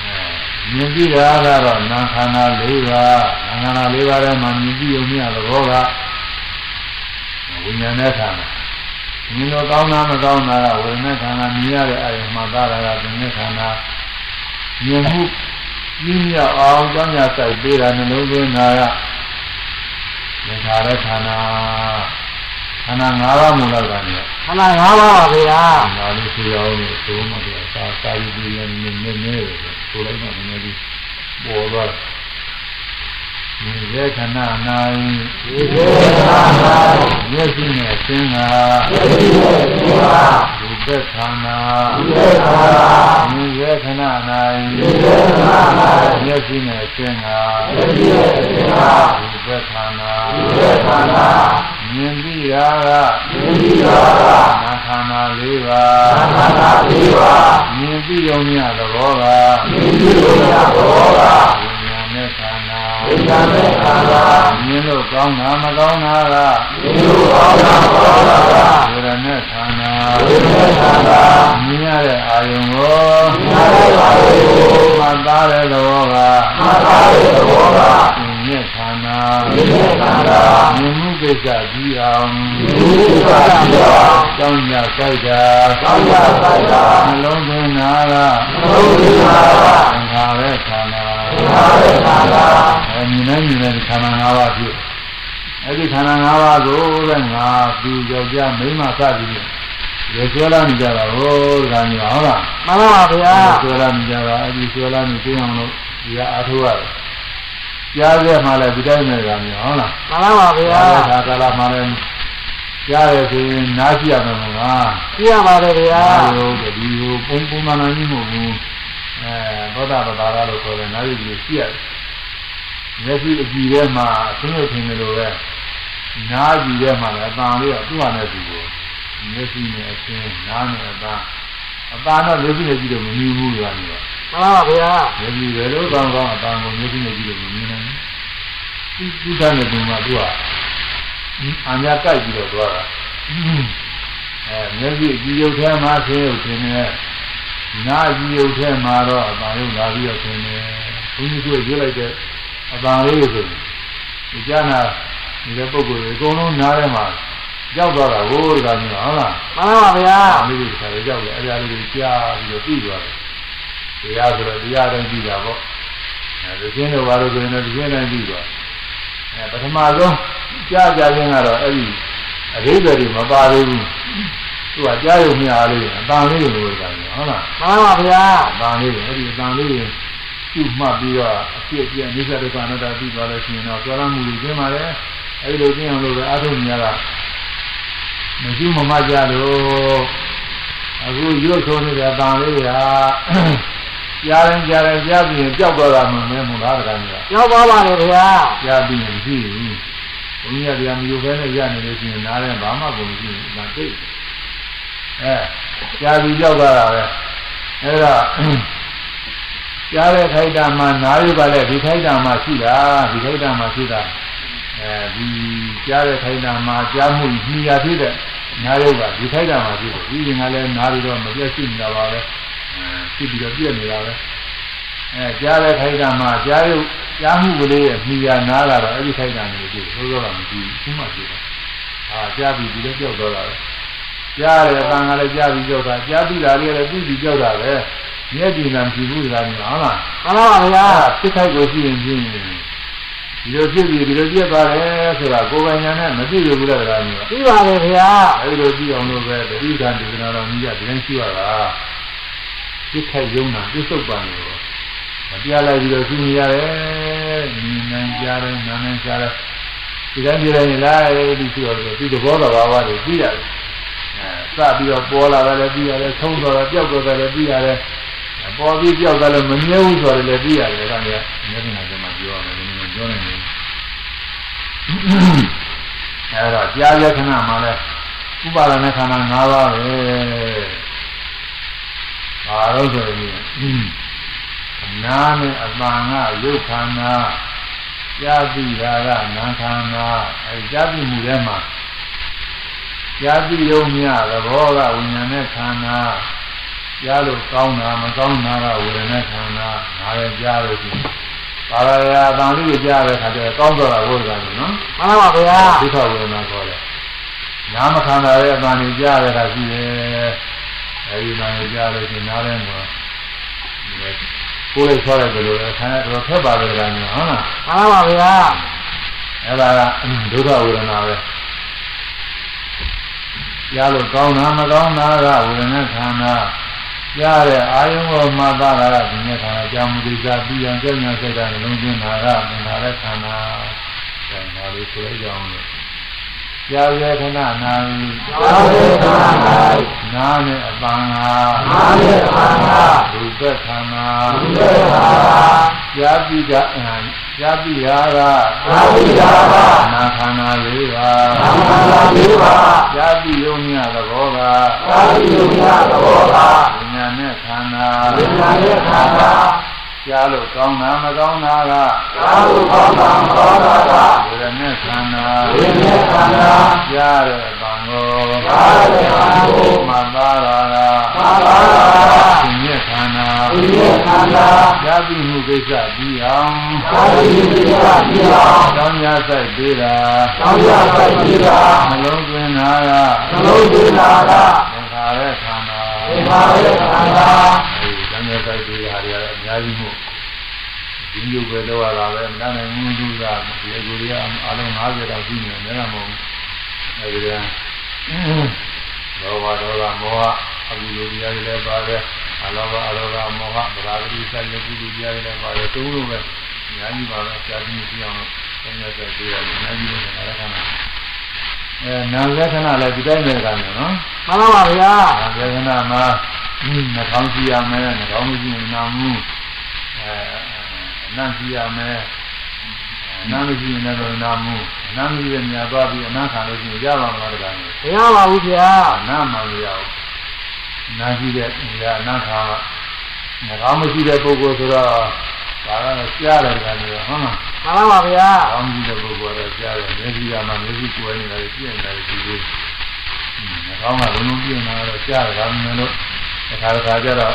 A: အဲမြင်ကြည့်တာကတော့နာခန္ဓာ၄ပါးနာခန္ဓာ၄ပါးထဲမှာမြင်ကြည့်ုံမြင်သဘောကဝိညာဉ်နဲ့ခန္ဓာမြင်တော့ကောင်းတာမကောင်းတာကဝိညာဉ်ခန္ဓာမြင်ရတဲ့အရင်မှာသာတာကသင်္ခါခန္ဓာ မြင်မှုကြီးမြောက်အောင်ကြောင်းရဆိုင်ပေးတာနှလုံးသွင်းတာကသင်္ခါရခန္ဓာခန္ဓာ၅ပါးမူလကနေ
B: ခန္ဓာ၅ပါးပါဗျာ
A: ဒါလေးဆိုရအောင်လို့သုံးမှပြသာသာယီဒီယနည်းနည်းနည်းဆိုလိုက်မှနည်းနည်းပေါ်သွားဒီရဲ့ခဏ၌ဒီရဲ့ခဏ၌မျက်စိနဲ့သင်္ဃာမျက်စိနဲ့သင်္ဃာ ဘုဒ္ဓခန္ဓာဘုဒ္ဓခန္ဓာဒီရဲ့ခဏ၌ဒီရဲ့ခဏ၌မျက်စိနဲ့သင်္ဃာမျက်စိနဲ့သင်္ဃာဘုဒ္ဓခန္ဓာဘုဒ္ဓခန္ဓာမြင်ပြီးတာကမြင်ပြီးတာကနာခန္ဓာ၄ပါးနာခန္ဓာ၄ပါးမြင်ပြီးုံမြသဘောကမြင်ပြီးုံမြသဘောကဝိညာဉ်နဲ့ခန္ဓာဝိညာဉ်နဲ့ခန္ဓာမြင်လို့ကောင်းတာမကောင်းတာကမြင်လို့ကောင်းတာမကောင်းတာကဝေဒနဲ့ခန္ဓာ ဝေဒနဲ့ခန္ဓာမြင်ရတဲ့အာယုံကိုမြင်ရတဲ့အာယုံကိုမှတ်သားတဲ့သဘောကမှတ်သားတဲ့သဘောကမြင်ရဲ့ခန္ဓာမြင်ရဲ့ခန္ဓာမြင်မှုကိစ္စပြီးအောင်မြင်မှုကိစ္စပြီးအောင်ကြောင်းကြစိုက်တာကြောင်းကြစိုက်တာနှလုံးသွင်းတာကနှလုံးသွင်းတာကသင်္ခါရခန္ဓာသင်္ခါရခန္ဓာအဲမြင်နေမြင်နေခန္ဓာ၅ပါးဖြစ်အဲ့ဒီခန္ဓာ၅ပါးကိုတဲ့ငါသူယောက်ျားမိန်းမစသည်ဖြင့် ရေကျွဲလာနေကြတာဟိုဒါမျိုးဟုတ်လား
B: မှန်ပါဗျာ
A: ကျွဲလာနေကြတာအဲ့ဒီကျွဲလာနေသိအောင်လို့ဒီကအားထုတ်ရတယ်ကြားခဲ့မှလည်းဒီတိုင်းနဲ့ကမျိုးဟုတ်လား
B: မှန်ပါဗျာ
A: ကြားတဲ့ခါကာလမှလည်းကြားရဆိုရင်နားကြည့်ရမယ်မဟုတ်လား
B: ကြည့်ရပါတယ်ဗျာ
A: အာရုံတတိကိုပုံပုံမှန်မှန်ကြီးမဟုတ်ဘူးအဲသောတာပတ္တာရလို့ခေါ်တယ်နားရည်ကြီးကြည့်ရတယ်မျက်စိအကြည့်ထဲမှာအသင်းရုပ်ထင်တယ်လို့ပဲနားကြည့်ထဲမှာလည်းအတန်လေးကသူ့ဟာနဲ့သူကို မျက်စိနဲ့အသင်းနားနဲ့အတန်အတန်တော့မျက်စိနဲ့ကြည့်လို့မမြင်ဘူးလို့ရတယ်
B: မှန်ပါဗျာ
A: မျက်စိပဲလို့ကောင်းကောင်းအတန်ကိုမျက်စိနဲ့ကြည့်လို့မမြင်နိုင်ဘူးသူသူတဲ့နေမှာသူကအညာကြိုက်ပြီးတော့သွားတာအဲမျက်စိကြည့်ရုပ်ထဲမှာဆင်းရုပ်ထင်တယ်နားကြည့်ရုပ်ထဲမှာတော့အတန်ရုပ်လာပြီးတော့ထင်တယ်ဘုန်းကြီးတို့ရွတ်လိုက်တဲ့အတန်လေးတွေဆိုဒီကျမ်းနာဒီပုဂ္ဂိုလ်တွေအကုန်လုံးနားထဲမှာ ရောက်သွားတာဟိုးတကမျိုးဟုတ်လား
B: မှန်ပါဗျာ
A: အမေတွေကလည်းရောက်တယ်အဲ့ဒါလေးတွေကြားပြီးတော့ပြီးသွားတယ်တရားဆိုတော့တရားတိုင်းပြီးတာပေါ့အဲဒီကျင်းတော့ဘာလို့ဆိုရင်လည်းဒီကျင်းတိုင်းပြီးသွားအဲပထမဆုံးကြားကြခြင်းကတော့အဲ့ဒီအရိပ်တွေမပါသေးဘူးသူကကြားရုံမျှအားလေးအတန်လေးလိုတာမျိုးဟုတ်လား
B: မှန်ပါဗျာ
A: အတန်လေးအဲ့ဒီအတန်လေးကိုပြုမှတ်ပြီးတော့အဖြစ်အပျက်အိစ္ဆဒုက္ခအနတ္တပြီးသွားလို့ရှိရင်တော့ကြောရမှုတွေကျင်းပါလေအဲ့ဒီလိုကျင်းအောင်လို့ပဲအာထုံညာက မရှိမမကြလို့အခုရွတ်ဆိုနေတဲ့အတန်လေးကကြားရင်ကြားရင်ကြားပြီးရင်ကြောက်တော့တာမှမင်းမလားတကယ်ကြီး
B: ရောက်ပါပါလေဗျာ
A: ကြားပြီးရင်မရှိဘူးဘုန်းကြီးကတရားမျိုးပဲနဲ့ရနေလို့ရှိရင်နားထဲဘာမှကိုမရှိဘူးဒါသိအဲကြားပြီးကြောက်သွားတာပဲအဲ့ဒါကြားတဲ့ခိုက်တာမှာနားရပါလေဒီခိုက်တာမှာရှိတာဒီခိုက်တာမှာရှိတာ အဲဒီကြားတဲ့ခိုက်တာမှာကြားမှုညှိရဖြစ်တဲ့နားရုပ်ကဒီခိုက်တာမှာရှိတယ်ဒီကလည်းနားပြီးတော့မပြတ်ရှိနေတာပါပဲအဲရှိပြီးတော့ပြည့်နေတာပဲအဲကြားတဲ့ခိုက်တာမှာကြားရုပ်ကြားမှုကလေးရဲ့မိယာနားလာတော့အဲ့ဒီခိုက်တာမျိုးကြီးသိုးတော့မရှိဘူးခုမှရှိတယ်အာကြားပြီးဒီလိုကြောက်တော့တာပဲကြားတယ်အတန်ကလည်းကြားပြီးကြောက်တာကြားပြီးတာလေးလည်းပြီးပြီးကြောက်တာပဲမျက်ကြည်နာကြည့်ဘူးလားဟုတ်လား
B: မှန်ပါဗျာ
A: အာဖြစ်ခိုက်ကိုရှိရင်ချင်း ဒီလိုဖြစ်ပြီးဒီလိုပြတ်သွားတယ်ဆိုတာကိုယ်ပိုင်ညာနဲ့မသိရဘူးလားတရားမျိုး
B: ပြီးပါလေဗျာ
A: အဲဒီလိုကြည့်အောင်လို့ပဲတတိကံဒီကနာတော်ကြီးကဒီတိုင်းရှိရတာပြစ်ခိုက်ယုံတာပြစ္ဆုတ်ပံလို့မပြလိုက်ပြီးတော့သူနေရတယ်ညီနိုင်ကြတယ်နာနိုင်ကြတယ်ဒီတိုင်းဒီတိုင်းလိုက်ဒီရှိတော့ဒီသဘောတော်ဘာဝတွေသိရတယ်အဲစပြီးတော့ပေါ်လာတယ်လည်းသိရတယ်ဆုံးသွားတယ်ပျောက်သွားတယ်လည်းသိရတယ်ပေါ်ပြီးပျောက်သွားလို့မမြဲဘူးဆိုတယ်လည်းသိရတယ်ဒါကလည်းမျက်နှာကမှပြောရမယ်ဒီလို ပြောနေတယ်အဲတော့ကြားရခဏမှလည်းဥပါဒณะခန္ဓာ၅ပါးပဲ။ဘာလို့ဆိုရင်နာနဲ့အပန်ကရုပ်ခန္ဓာကြားသိတာကနာခန္ဓာအဲကြားသိမှုထဲမှာကြားသိရုံမြသဘောကဝိညာဉ်နဲ့ခန္ဓာကြားလို့ကောင်းတာမကောင်းတာကဝေဒနာခန္ဓာဒါလည်းကြားလို့ ရှိရင်ပါရယာအတန်လေးကြားတဲ့ခါကျတော့ကောင်းတော့တာဘုရားကနော်
B: မှန်ပါဗျာ
A: ဒုက္ခဝေဒနာခေါ်တယ်နာမခန္ဓာရဲ့အတန်ကြီးကြားရတာရှိတယ်အဲဒီနာကြီးကြားလို့ရှိရင်နားထဲမှာကိုယ်လေးဆောရတယ်လို့လည်းခံရတော့ဖက်ပါတယ်ကလည်းဟုတ်လား
B: မှန်ပါဗျာ
A: အဲ့ဒါကဒုက္ခဝေဒနာပဲကြားလို့ကောင်းတာမကောင်းတာကဝေဒနာခန္ဓာ ကြားတဲ့အာယုံကိုမှတ်သားတာကဒီနေ့ခန္ဓာကြောင့်မူတိစာပြီးအောင်ကြောင့်ညာစိတ်ကလုံးကျင်းတာကသင်္ခါရခန္ဓာဒါနာလေးဆိုရအောင်လို့ကြားရခဏနာပြီ
B: သာဝေခန္ဓာ
A: နာနဲ့အပန်းဟာ
B: နာမေခန္ဓာ
A: ဒုက္ခခန္ဓာ
B: ဒီလေခန္ဓာ
A: ယာတိကယာတိရာက
B: သာဝိရာက
A: နာခန္ဓာလေးပါ
B: သံဃာလေးပါ
A: ယာတိယုံညသဘောက
B: သာဝိယုံရသဘောက
A: ဝိညာဉ်နဲ့ခန္ဓာ
B: ဝိညာဉ်ရဲ့ခန္ဓာ
A: ကြားလို့ကောင်းတာမကောင်းတာက
B: သာဝုကောင်းတာမကောင်းတာက
A: ဝေဒနာခန္ဓာ
B: ဝိညာဉ်ခန္ဓာ
A: ကြားတဲ့အပံကို
B: သာဝေခန္ဓာကို
A: မသာရာက
B: သာသာရာက
A: ဝိညာဉ်ခန္ဓာ
B: ဝိညာဉ်ခန္ဓာ
A: ယာတိမှုကိစ္စပြီးအောင်
B: သာဝိယုံရပြီးအောင်
A: ကောင်းညာဆိုင်ပေးတာ
B: သောင်းရပိုက်ပြီးတာ
A: နှလုံးသွင်းတာက
B: သလုံးသွင်းတာက
A: သင်္ခါရခန္ဓာ
B: သင်္ခါရခန္ဓာ
A: အဲဒီကောင်းညာဆိုင်ပေးတာတွေကအများကြီးမို့ဒီလိုပဲတော့ရတာပဲမတတ်နိုင်ဘူးသူကဒီအကူတွေကအလုံး50တောင်ရှိနေတယ်မဟုတ်ဘူးအဲဒီကလောဘဒေါသမောဟအကူလိုတရားတွေလည်းပါတယ်အလောဘအလောဘမောဟဗရာဂိစိုက်ရကုသိုလ်တရားတွေလည်းပါတယ်သုံးလို့ပဲအများကြီးပါပဲကြာပြီးကြည့်အောင်ကောင်းညာဆိုင်ပေးရတယ်အများကြီးလို့ခန္ဓာအဲနာလက္ခဏာလည်းဒီတိုင်းပဲကနေနော်
B: မှန်ပါပါဗျာ
A: နာလက္ခဏာမှာ နှာခေါင်းကြည့်ရမယ်နှာခေါင်းမကြည့်ရင်နာမှုအဲအနံ့ကြည့်ရမယ်အနံ့မကြည့်ရင်လည်းနာမှုအနံ့မကြည့်ရင်ညာသွားပြီးအနံ့ခံလို့ရှိရင်ရပါမှာတကားလို့
B: မရပါဘူးဗျာ
A: အနံ့မှမရဘူးနာကြည့်တဲ့ညာအနံ့ခံကနှာခေါင်းမရှိတဲ့ပုဂ္ဂိုလ်ဆိုတော့ဒါကတော့ကြားတယ်ကလည်းဟုတ်လား
B: မှန်ပါပါဗျာ
A: ကောင်းကြီးတဲ့ပုဂ္ဂိုလ်ကတော့ကြားတယ်မျက်စိကမှမျက်စိကိုယ်နေတာပြည့်နေတာဒီလိုနှာခေါင်းကလုံးလုံးပြည့်နေတာတော့ကြားတယ်ဒါမှမဟုတ် တစ်ခါတစ်ခါကျတော့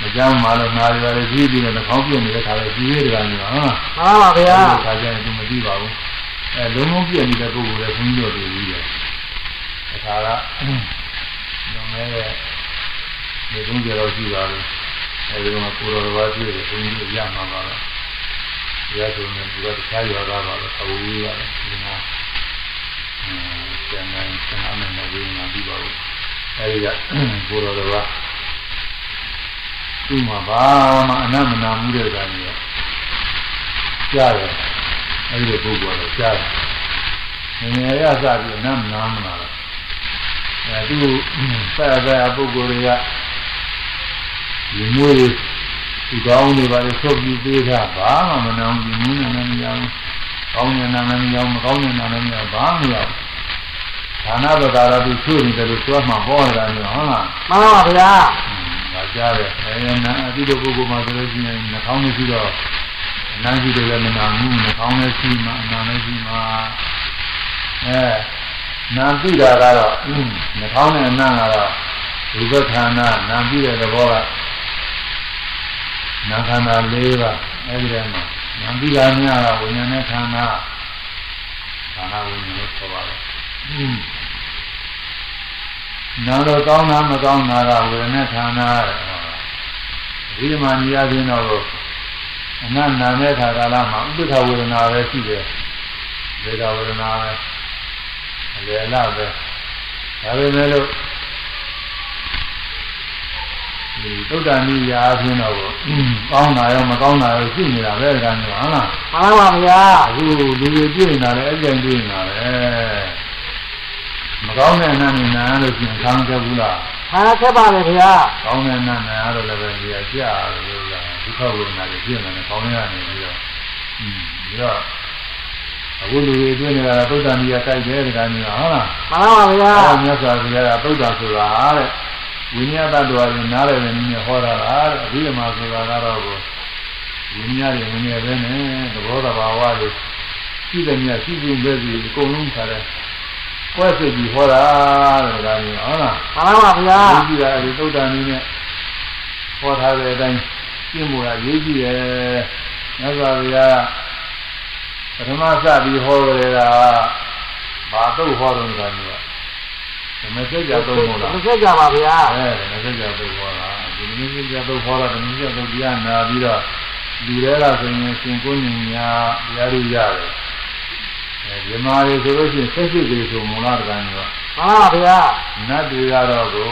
A: မကြောက်မှလို့နားရရတယ်ကြီးပြီးတော့နှာခေါင်းပြည့်နေတဲ့ခါတော့ကြီးရတယ်ကလည်းဟုတ်လား
B: မှန်ပါပါဗျာ
A: ခါကျရင်သူမသိပါဘူးအဲလုံးလုံးပြည့်နေတဲ့ပုဂ္ဂိုလ်လည်းဘုန်းကြီးတို့တွေ့ပြီးတယ်တစ်ခါကလုံးမဲရဲ့ဒီကုန်းကြောက်ရှိပါလို့အဲဒီမှာကိုတော်တော်ဘာတွေ့တယ်ဘုန်းကြီးရမှာပါလားရဆိုရင်ဒီကတခြားရွာသားပါတော့အဝေးရတယ်ဒီမှာအဲကျန်တဲ့ဆန္ဒနဲ့မဝေးမှာပြီးပါဘူး အဲဒီကကိုတော်တော်ဘာသူ့မှာဘာမှအနမနာမှုတဲ့ကောင်ကြီးကြားတယ်အဲဒီပုဂ္ဂိုလ်ကတော့ကြားတယ်ငယ်ငယ်ရစပြီးအနမနာမနာတော့အဲသူဆက်ဆက်ပုဂ္ဂိုလ်တွေကဒီမွေးဒီကောင်းတွေပါလေဆုပ်ပြီးသေးတာဘာမှမနာဘူးဒီမွေးနဲ့လည်းမရဘူးကောင်းတဲ့နာနဲ့မရဘူးမကောင်းတဲ့နာနဲ့မရဘာမှမရဘူး ဌာနပဒါရသူချွေနေတယ်လို့ပြောမှပေါ်နေတာမျိုးဟုတ်လား
B: မှန်ပါပါဗျာ
A: ငါကြားတယ်အဲနာအတိတို့ပုဂ္ဂိုလ်မှာဆိုလို့ရှိရင်နှာခေါင်းမရှိတော့အနံ့ရှိတယ်လည်းမနာဘူးနှာခေါင်းလည်းရှိမှအနာလည်းရှိမှအဲနာသိတာကတော့နှာခေါင်းနဲ့အနံ့ကတော့ဒုက္ခခန္ဓာနာသိတဲ့သဘောကနာခန္ဓာ၄ပါးအဲဒီထဲမှာဉာဏ်ပြီးလာများတာဝိညာဉ်နဲ့ခန္ဓာခန္ဓာဝိညာဉ်လို့ခေါ်ပါတယ် နာတော့ကောင်းတာမကောင်းတာကဝေဒနာခန္ဓာဒီမှာနေရာချင်းတော့အနတ်နာတဲ့ခါကာလမှာဥပ္ပခဝေဒနာပဲရှိတယ်ဝေဒဝေဒနာပဲအလယ်လာပဲဒါပေမဲ့လို့ဒီသုဒ္ဓနိယာအချင်းတော့ကောင်းတာရောမကောင်းတာရောရှိနေတာပဲကံမျိုးဟုတ်လား
B: မှန်ပါဗျာ
A: အခုလူတွေတွေ့နေတာလည်းအကြိမ်တွေ့နေတာပဲ မကောင်းတဲ့နာနဲ့နာလို့ရှိရင်ခံကြဘူးလား
B: ခါခက်ပါလေဗျာ
A: ကောင်းတဲ့နာနာတော့လည်းပဲဒီကကြာလို့ကဒုက္ခဝေဒနာတွေပြည့်နေတယ်ကောင်းရနေပြီးတော့อืมပြီးတော့အခုလူတွေတွေ့နေတာသုဒ္ဓနိယာကြိုက်တယ်ကံမျိုးဟုတ်လား
B: မှန်ပါဗျာ
A: အဲ့ဒါမြတ်စွာဘုရားကသုဒ္ဓဆိုတာတဲ့ဝိညာဉ်တ attva ကိုနားလည်နေနေဟောတာလားတဲ့အဘိဓမ္မာဆိုတာကတော့ကိုဝိညာဉ်ရဲ့ငငယ်ပဲနဲ့သဘောတဘာဝတွေရှိတယ်မြတ်ရှိစုပဲစီအကုန်လုံးထားတ ယ်ကွဲစိတ်ပြီးဟောတာတဲ့ဒါမျိုးဟုတ်လား
B: မှန်ပါဗျာ
A: ရေးကြည့်တာဒီသုဒ္ဓနည်းနဲ့ဟောထားတဲ့အတိုင်းရှင်းဖို့ကရေးကြည့်တယ်မြတ်စွာဘုရားပထမစပြီးဟောကြတာဘာတော့ဟောတော့ဆိုတာမျိုးဓမ္မစကြာတော့ဟုတ်လား
B: မဆက်ကြပါဗျာ
A: အဲဓမ္မစကြာတော့ဟောတာဒီဓမ္မစကြာတော့ဟောတာဓမ္မစကြာတော့တရားနာပြီးတော့လူတွေကဆိုရင်ရှင်ကိုညညာတရားတွေရတယ်အဲ ဒီမှာလေဆိုလို့ရှိရင်ဆက်စစ်တွေဆိုမလားတကန်းရော
B: မှန်ပါဗျာ
A: နတ်တွေကတော့ကို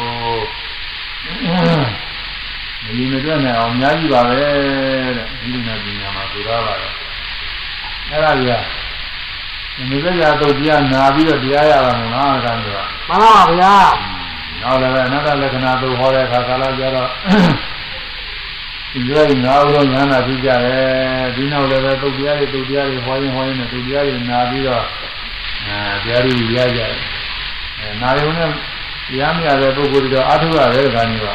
A: မလီမတွက်နိုင်အောင်အများကြီးပါပဲတဲ့ဒီလိုနဲ့ပညာမှာဆိုတော့ပါတော့အဲ့ဒါကြီးကဒီစကြာတော့တရားနာပြီးတော့တရားရတာမလားတကန်းရော
B: မှန်ပါဗျာ
A: နောက်လည်းအနတ္တလက္ခဏာတို့ဟောတဲ့အခါကာလကျတော့ ဒီလိုငါးဦးလုံးညာနာဖြစ်ကြတယ်ဒီနောက်လည်းပဲတုတ်တရားတွေတုတ်တရားတွေဟောရင်ဟောရင်နဲ့တုတ်တရားတွေနာပြီးတော့အဲတရားတွေရကြတယ်အဲနာယုံနဲ့တရားမရတဲ့ပုဂ္ဂိုလ်တွေတော့အထုရတယ်ကံကြီးပါ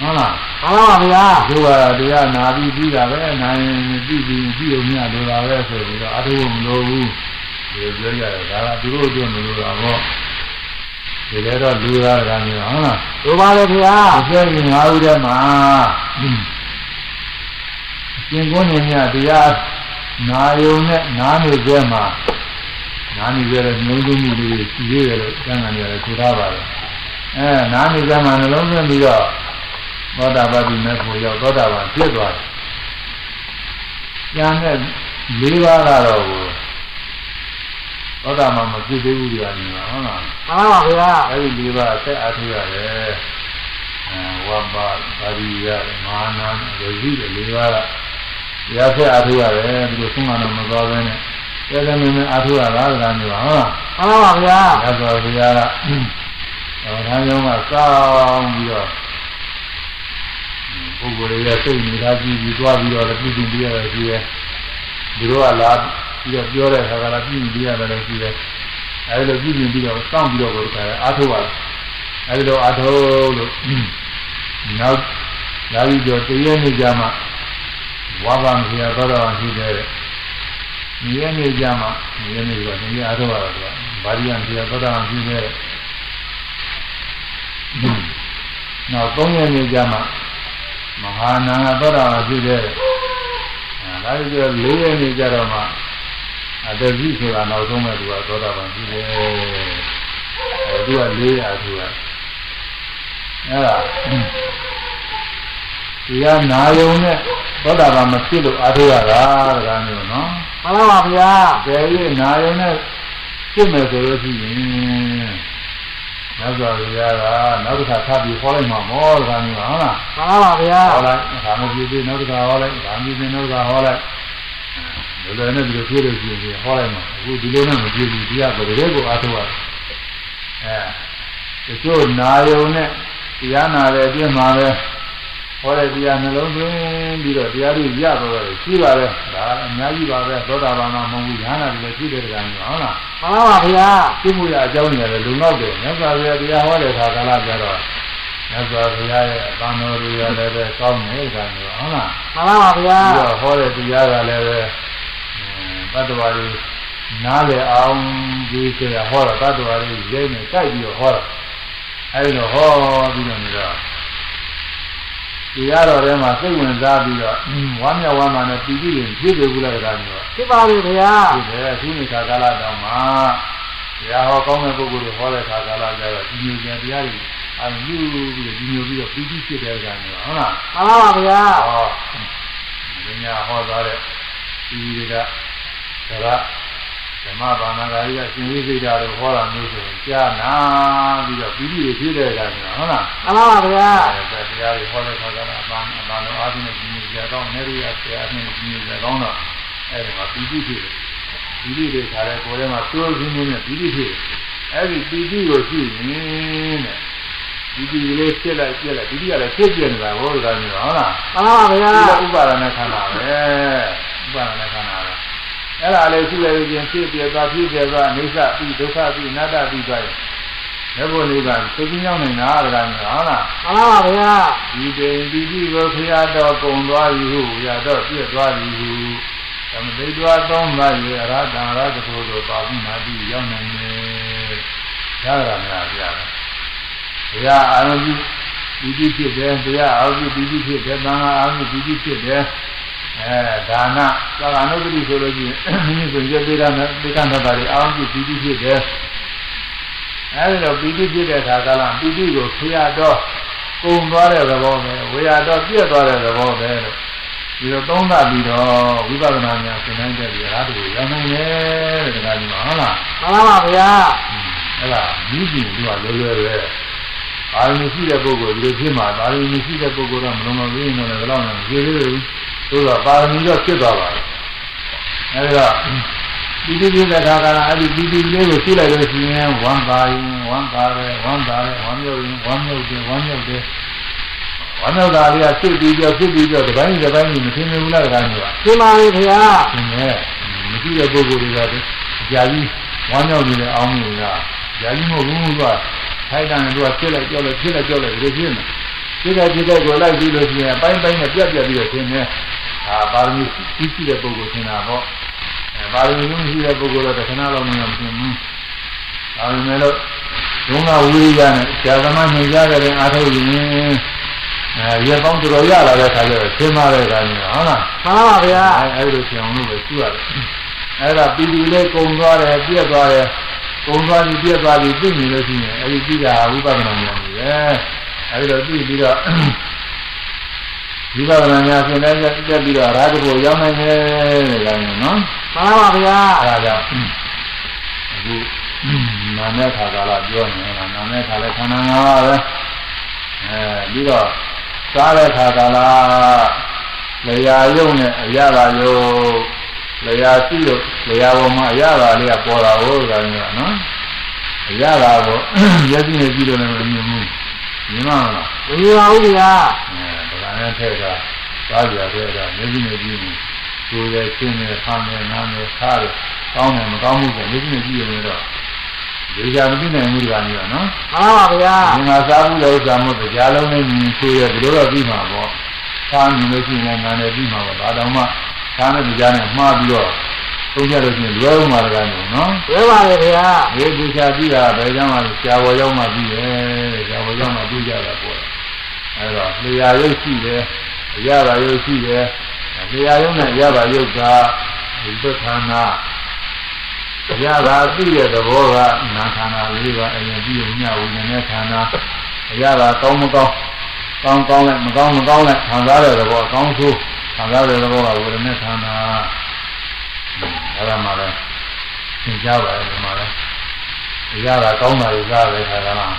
A: ဟုတ်လား
B: မှန်ပါဗျာ
A: သူကတရားနာပြီးပြီးတာပဲနာရင်ပြီးပြီးပြီးုံမြလိုတာပဲဆိုပြီးတော့အထုမလို့ဘူးဒီပြောကြတယ်ဒါကသူတို့အတွက်မလိုတာပေါ့ ဒီလည်းတော့လူသားကံကြီးဟုတ်လား
B: လိုပါလေဗျာ
A: အကျဉ်းကြီး၅ဦးထဲမှာရှင်ကုန်းနေမြတရားနာယုံနဲ့နားနေကြမှာနားနေကြတဲ့နှလုံးသွင်းမှုလေးရှိသေးတယ်လို့ကျမ်းဂန်ရတယ်ဆိုထားပါတယ်အဲနားနေကြမှာနှလုံးသွင်းပြီးတော့သောတာပတိမေဖို့ရောက်သောတာပန်ဖြစ်သွားတယ်ကျန်တဲ့၄ပါးကတော့ သောတာပန်မဖြစ်သေးဘူးကြာနေမှာဟုတ်လား
B: မှန်ပါဗျာ
A: အဲဒီ၄ပါးဆက်အားထုတ်ရတယ်အဲဝဘပါဠိရမာနရဇိတဲ့၄ပါးကတရားဆက်အားထုတ်ရတယ်ဒီလိုဆုံးမတော့မသွားဘဲနဲ့တဲတဲမင်းမင်းအားထုတ်ရတာကမျိုးဟုတ်လား
B: မှန်ပါဗျာ
A: ရသော်ဘုရားကအဲဒါကြောင့်ကစောင်းပြီးတော့ပုဂ္ဂိုလ်ရဲ့စိတ်နေတာကြည့်ပြီးသွားပြီးတော့ပြည်ပြင်ပြရတယ်ရှိတယ်ဒီလိုကလာ ပြီးတော့ပြောတဲ့အခါကလည်းပြည်ပြင်ပြရတယ်လည်းရှိတယ်အဲဒီလိုပြည်ပြင်ပြီးတော့စောင့်ပြီးတော့ကိုယ်ကအားထုတ်ရတယ်အဲဒီလိုအားထုတ်လို့နောက်လာပြီးတော့တရက်နေ့ကျမှဝါဘာမဖြစ်ရတော့တော့ရှိတယ်ဒီရက်နေ့ကျမှဒီရက်နေ့ကဒီရက်အားထုတ်ရတာကဘာရီယံဖြစ်ရတော့တော့ရှိတယ်နောက်၃ရက်နေ့ကျမှမဟာနာငါသောတာပန်ဖြစ်တဲ့အဲဒါကြည့်၄ရက်နေကြတော့မှ အတ္တိဆိုတာနောက်ဆုံးမဲ့သူကသောတာပန်ဖြစ်တယ်အဲသူက၄ရာသူကအဲဒါတရားနာယုံနဲ့သောတာပန်မဖြစ်လို့အားထုတ်ရတာတကားမျိုးနော်
B: မှန်ပါဗျာ။
A: ကျေရနာယုံနဲ့ဖြစ်မယ်ဆိုလို့ရှိရင်မြတ်စွာဘုရားကနောက်တစ်ခါထပ်ပြီးဟောလိုက်မှာမောတကားမျိုးဟုတ်လား
B: မှန်ပါဗျာ
A: ဟောလိုက်ဒါမှပြည့်ပြည့်နောက်တစ်ခါဟောလိုက်ဒါမှပြည့်ပြည့်နောက်တစ်ခါဟောလိုက် ဒီလိုနဲ့ဒီလိုဖြစ်လို့ရှိရင်ဟောလိုက်မှာအခုဒီလိုနဲ့မပြည့်ဘူးတရားကိုတကယ်ကိုအားထုတ်ရတယ်အဲတချို့နာယုံနဲ့တရားနာတဲ့အတွင်းမှာပဲဟောတဲ့တရားနှလုံးသွင်းပြီးတော့တရားတွေရတော့တယ်ရှိပါတယ်ဒါအများကြီးပါပဲသောတာပန်မှာမဟုတ်ဘူးဉာဏ်နာတယ်ရှိတဲ့တရားမျိုးဟုတ်လား
B: မှန်ပါဗျာ
A: သိမှုရအကြောင်းရတယ်လုံလောက်တယ်မြတ်စွာဘုရားတရားဟောတဲ့အခါကာလကြတော့ မြတ်စွာဘုရားရဲ့အပန်းတော်တွေရလည်းပဲကောင်းတယ်ဒါမျိုးဟုတ်လား
B: မှန်ပါဗျာ
A: ပြီးတော့ဟောတဲ့တရားကလည်းပဲတတ္တဝါတွေနားလည်အောင်ဒီဆိုရဟောတာတတ္တဝါတွေရိမ့်နေတိုက်ပြီးတော့ဟောတာအဲဒီတော့ဟောပြီးတော့နေတော့တရားတော်ထဲမှာစိတ်ဝင်စားပြီးတော့ဝမ်းမြောက်ဝမ်းသာနဲ့ပြည်ပြည်ရင်ဖြစ်တယ်ဘူးလားတရားမျိုး
B: ဖြစ်ပါပြီဗျာ
A: ဖြစ်တယ်သူနေခါကာလတောင်မှတရားဟောကောင်းတဲ့ပုဂ္ဂိုလ်တွေဟောတဲ့ခါကာလကျတော့ဒီမျိုးပြန်တရားတွေ အယူပြီးတော့ဒီမျိုးပြီးတော့ပြည်ပြည်ဖြစ်တဲ့ကောင်မျိုးဟုတ်လား
B: မှန်ပါပါဗျာ
A: ဟောဒီညာဟောသွားတဲ့ဒီတွေကဒါကဓမ္မဘာနာဂါရီကရှင်ဝိသိတာတို့ဟောတာမျိုးဆိုရင်ကြားနာပြီးတော့ပြည်ပြည်ဖြစ်တဲ့ကောင်မျိုးဟုတ်လား
B: မှန်ပါပါဗျာ
A: အဲဒါတရားတွေဟောတဲ့ခါကအပန်းအပန်းလုံးအားဖြင့်ဒီမျိုးကြာတော့နေရဆရာနဲ့ဒီမျိုးကြာတော့တော့အဲဒီမှာပြည်ပြည်ဖြစ်တယ်ပြည်ပြည်တွေခါတဲ့ကိုယ်ထဲမှာစိုးစင်းနေနဲ့ပြည်ပြည်ဖြစ်တယ်အဲဒီပြည်ပြည်ကိုရှိရင်တဲ့ ဒီဒီလေးဖြစ်လိုက်ပြက်လိုက်ဒီဒီကလည်းဖြစ်ပြနေတာဟောတာမျိုးဟုတ်လား
B: မှန်ပါပါဗျာ
A: ဒီကဥပါဒနာခန္ဓာပဲဥပါဒနာခန္ဓာပဲအဲ့ဒါလည်းရှိရခြင်းဖြစ်ပြသွားဖြစ်ပြသွားအိဋ္ဌပြီးဒုက္ခပြီးအနတ္တပြီးသွားရင်ဘယ်ဘုနိဗ္ဗာန်သိချင်းရောက်နေတာဒါကမျိုးဟုတ်လား
B: မှန်ပါပါဗျာ
A: ဒီတိန်ဒီဒီကိုဖရာတော်ကုံသွားပြီဟုရတော့ပြည့်သွားပြီဟုသမသိတော်သုံးပါးရေအရဟတံရတ္တောတို့ပါဠိနာတိရောက်နိုင်တယ်ရတာများပြရတယ် ဘုရားအာရုံပြုဒီဒီဖြစ်တယ်ဘုရားအာရုံပြုဒီဒီဖြစ်တယ်သံဃာအာရုံပြုဒီဒီဖြစ်တယ်အဲဒါနသာဂနုပတိဆိုလို့ရှိရင်မိမိဆိုရသေးတာနဲ့ဒီကံတော်တာတွေအာရုံပြုဒီဒီဖြစ်တယ်အဲဒီတော့ပီတိဖြစ်တဲ့အခါကလည်းပီတိကိုဖရာတော်ကုံသွားတဲ့သဘောပဲဝေရတော့ပြည့်သွားတဲ့သဘောပဲလို့ဒီလိုသုံးသပ်ပြီးတော့ဝိပဿနာဉာဏ်သင်နိုင်တဲ့ဒီအားတူရောက်နိုင်တယ်တဲ့ဒါကကြီးဟုတ်လား
B: မှန်ပါပါဗျာ
A: အဲ့ဒါမိကြည့်သူကလွယ်လွယ်ပဲ အာရုံရှိတဲ့ပုဂ္ဂိုလ်ဒီလိုဖြစ်မှာအာရုံရှိတဲ့ပုဂ္ဂိုလ်ကမလုံးမလေးနေတယ်ဘယ်တော့မှကျေသေးဘူးသို့တော့ပါရမီတော့ဖြစ်သွားပါလားအဲ့ဒါဒီဒီဒီတဲ့ခါကလည်းအဲ့ဒီဒီဒီလေးကိုရှိလိုက်လို့ရှိရင်ဝမ်းသာရင်ဝမ်းသာတယ်ဝမ်းသာတယ်ဝမ်းမြောက်ရင်ဝမ်းမြောက်တယ်ဝမ်းမြောက်တယ်ဝမ်းမြောက်တာလေးကဖြစ်ပြီးကြောဖြစ်ပြီးကြောဒီပိုင်းဒီပိုင်းကြီးမသိနေဘူးလားတခါမျိုးက
B: ဖြစ်ပါပြီဗျာ
A: သင်ရဲ့မရှိတဲ့ပုဂ္ဂိုလ်တွေကအကြာကြီးဝမ်းမြောက်နေတဲ့အောင်းကြီးကကြာကြီးမဟုတ်ဘူးက ထိုက်တန်ကဖြစ်လိုက်ကြောက်လိုက်ဖြစ်လိုက်ကြောက်လိုက်ဒီလိုဖြစ်နေဖြစ်တဲ့ဖြစ်တဲ့ကိုလိုက်ပြီးလို့ရှိရင်အပိုင်းပိုင်းနဲ့ပြတ်ပြတ်ပြီးတော့သင်နေအာပါရမီကြီးရှိတဲ့ပုဂ္ဂိုလ်သင်တာပေါ့အဲပါရမီမရှိတဲ့ပုဂ္ဂိုလ်တော့တခဏလောက်မရမသင်ဘူးဒါပေမဲ့လို့ဒုက္ခဝိရိယနဲ့ဇာသမညင်ကြတဲ့အားထုတ်ရင်အဲရေပေါင်းတော်ရလာတဲ့ခါကျတော့သင်ပါတဲ့ခါကျတော့ဟုတ်လား
B: မှန်ပါပါဗျာ
A: အဲအဲ့လိုပြောင်းလို့ပဲကျူရတယ်အဲ့ဒါပီတိလေးကုံသွားတယ်ပြက်သွားတယ် ကုံသွားပြီးပြက်သွားပြီးသိနေလို့ရှိရင်အဲ့ဒီသိတာဝိပဿနာဉာဏ်ကြီးပဲအဲ့လိုသိပြီးတော့ဝိပဿနာဉာဏ်ဆင်တိုင်းတက်ပြီးတော့ရာဇဘုရောက်နိုင်တယ်တဲ့ကောင်နော်
B: မှန်ပါပါဗျာ
A: အဲ့ဒါကြောင့်အခုနာမည်ခါကာလပြောနေတယ်နာမည်ခါလည်းခန္ဓာငါးပါးပဲအဲပြီးတော့စားတဲ့ခါကာလလျာယုံနဲ့အရသာယုံ လျာရှိလို့လျာပေါ်မှာအရသာလေးကပေါ်တာဟုတ်ကဲ့နော်အရသာကိုမျက်စိနဲ့ကြည့်လို့လည်းမမြင်ဘူးမြင်မလား
B: မမြင်ပါဘူးဗျာ
A: အဲဒါကလည်းထက်ကသွားကြတဲ့ကမျက်စိနဲ့ကြည့်ရင်ကိုယ်ရဲ့ရှင်းနဲ့ဖမ်းနဲ့နားနဲ့ခါတယ်ကောင်းတယ်မကောင်းဘူးဆိုမျက်စိနဲ့ကြည့်ရင်တော့ဒီကြမသိနိုင်ဘူးကလည်းနော်
B: မှန်ပါပါဗျာ
A: ဒီမှာစားဘူးလို့ဥစ္စာမို့တရားလုံးနဲ့ညီဆွေးရဘယ်လိုတော့ပြီးမှာပေါ့ဖမ်းနေလို့ရှိရင်လည်းနာနဲ့ပြီးမှာပေါ့ဒါတောင်မှ ဖမ်းတဲ့ကြားနဲ့မှားပြီးတော့သုံးကြလို့ရှိရင်လွယ်ဥမှာတကားနေနော်
B: ဝဲပါလေဗျာ
A: ဒီဒီချာပြီးတာဘယ်ကြောင့်လဲဆရာဝေရောက်မှပြီးတယ်ဆရာဝေရောက်မှပြီးကြတာပေါ့အဲတော့လျာရုပ်ရှိတယ်အရာပါရုပ်ရှိတယ်လျာရုပ်နဲ့အရာပါရုပ်ကဒီသခန္ဓာအရာပါသိတဲ့သဘောကနာခန္ဓာလေးပါအရင်ပြီးညဝိညာဉ်နဲ့ခန္ဓာအရာပါကောင်းမကောင်းကောင်းကောင်းလိုက်မကောင်းမကောင်းလိုက်ခံစားတဲ့သဘောအကောင်းဆိုး ခံစားတဲ့သဘောကဝေဒနာခန္ဓာအဲဒါမှလည်းသင်ကြားပါတယ်ဒီမှာလည်းအရာပါကောင်းတာတွေစားတယ်ခါကလား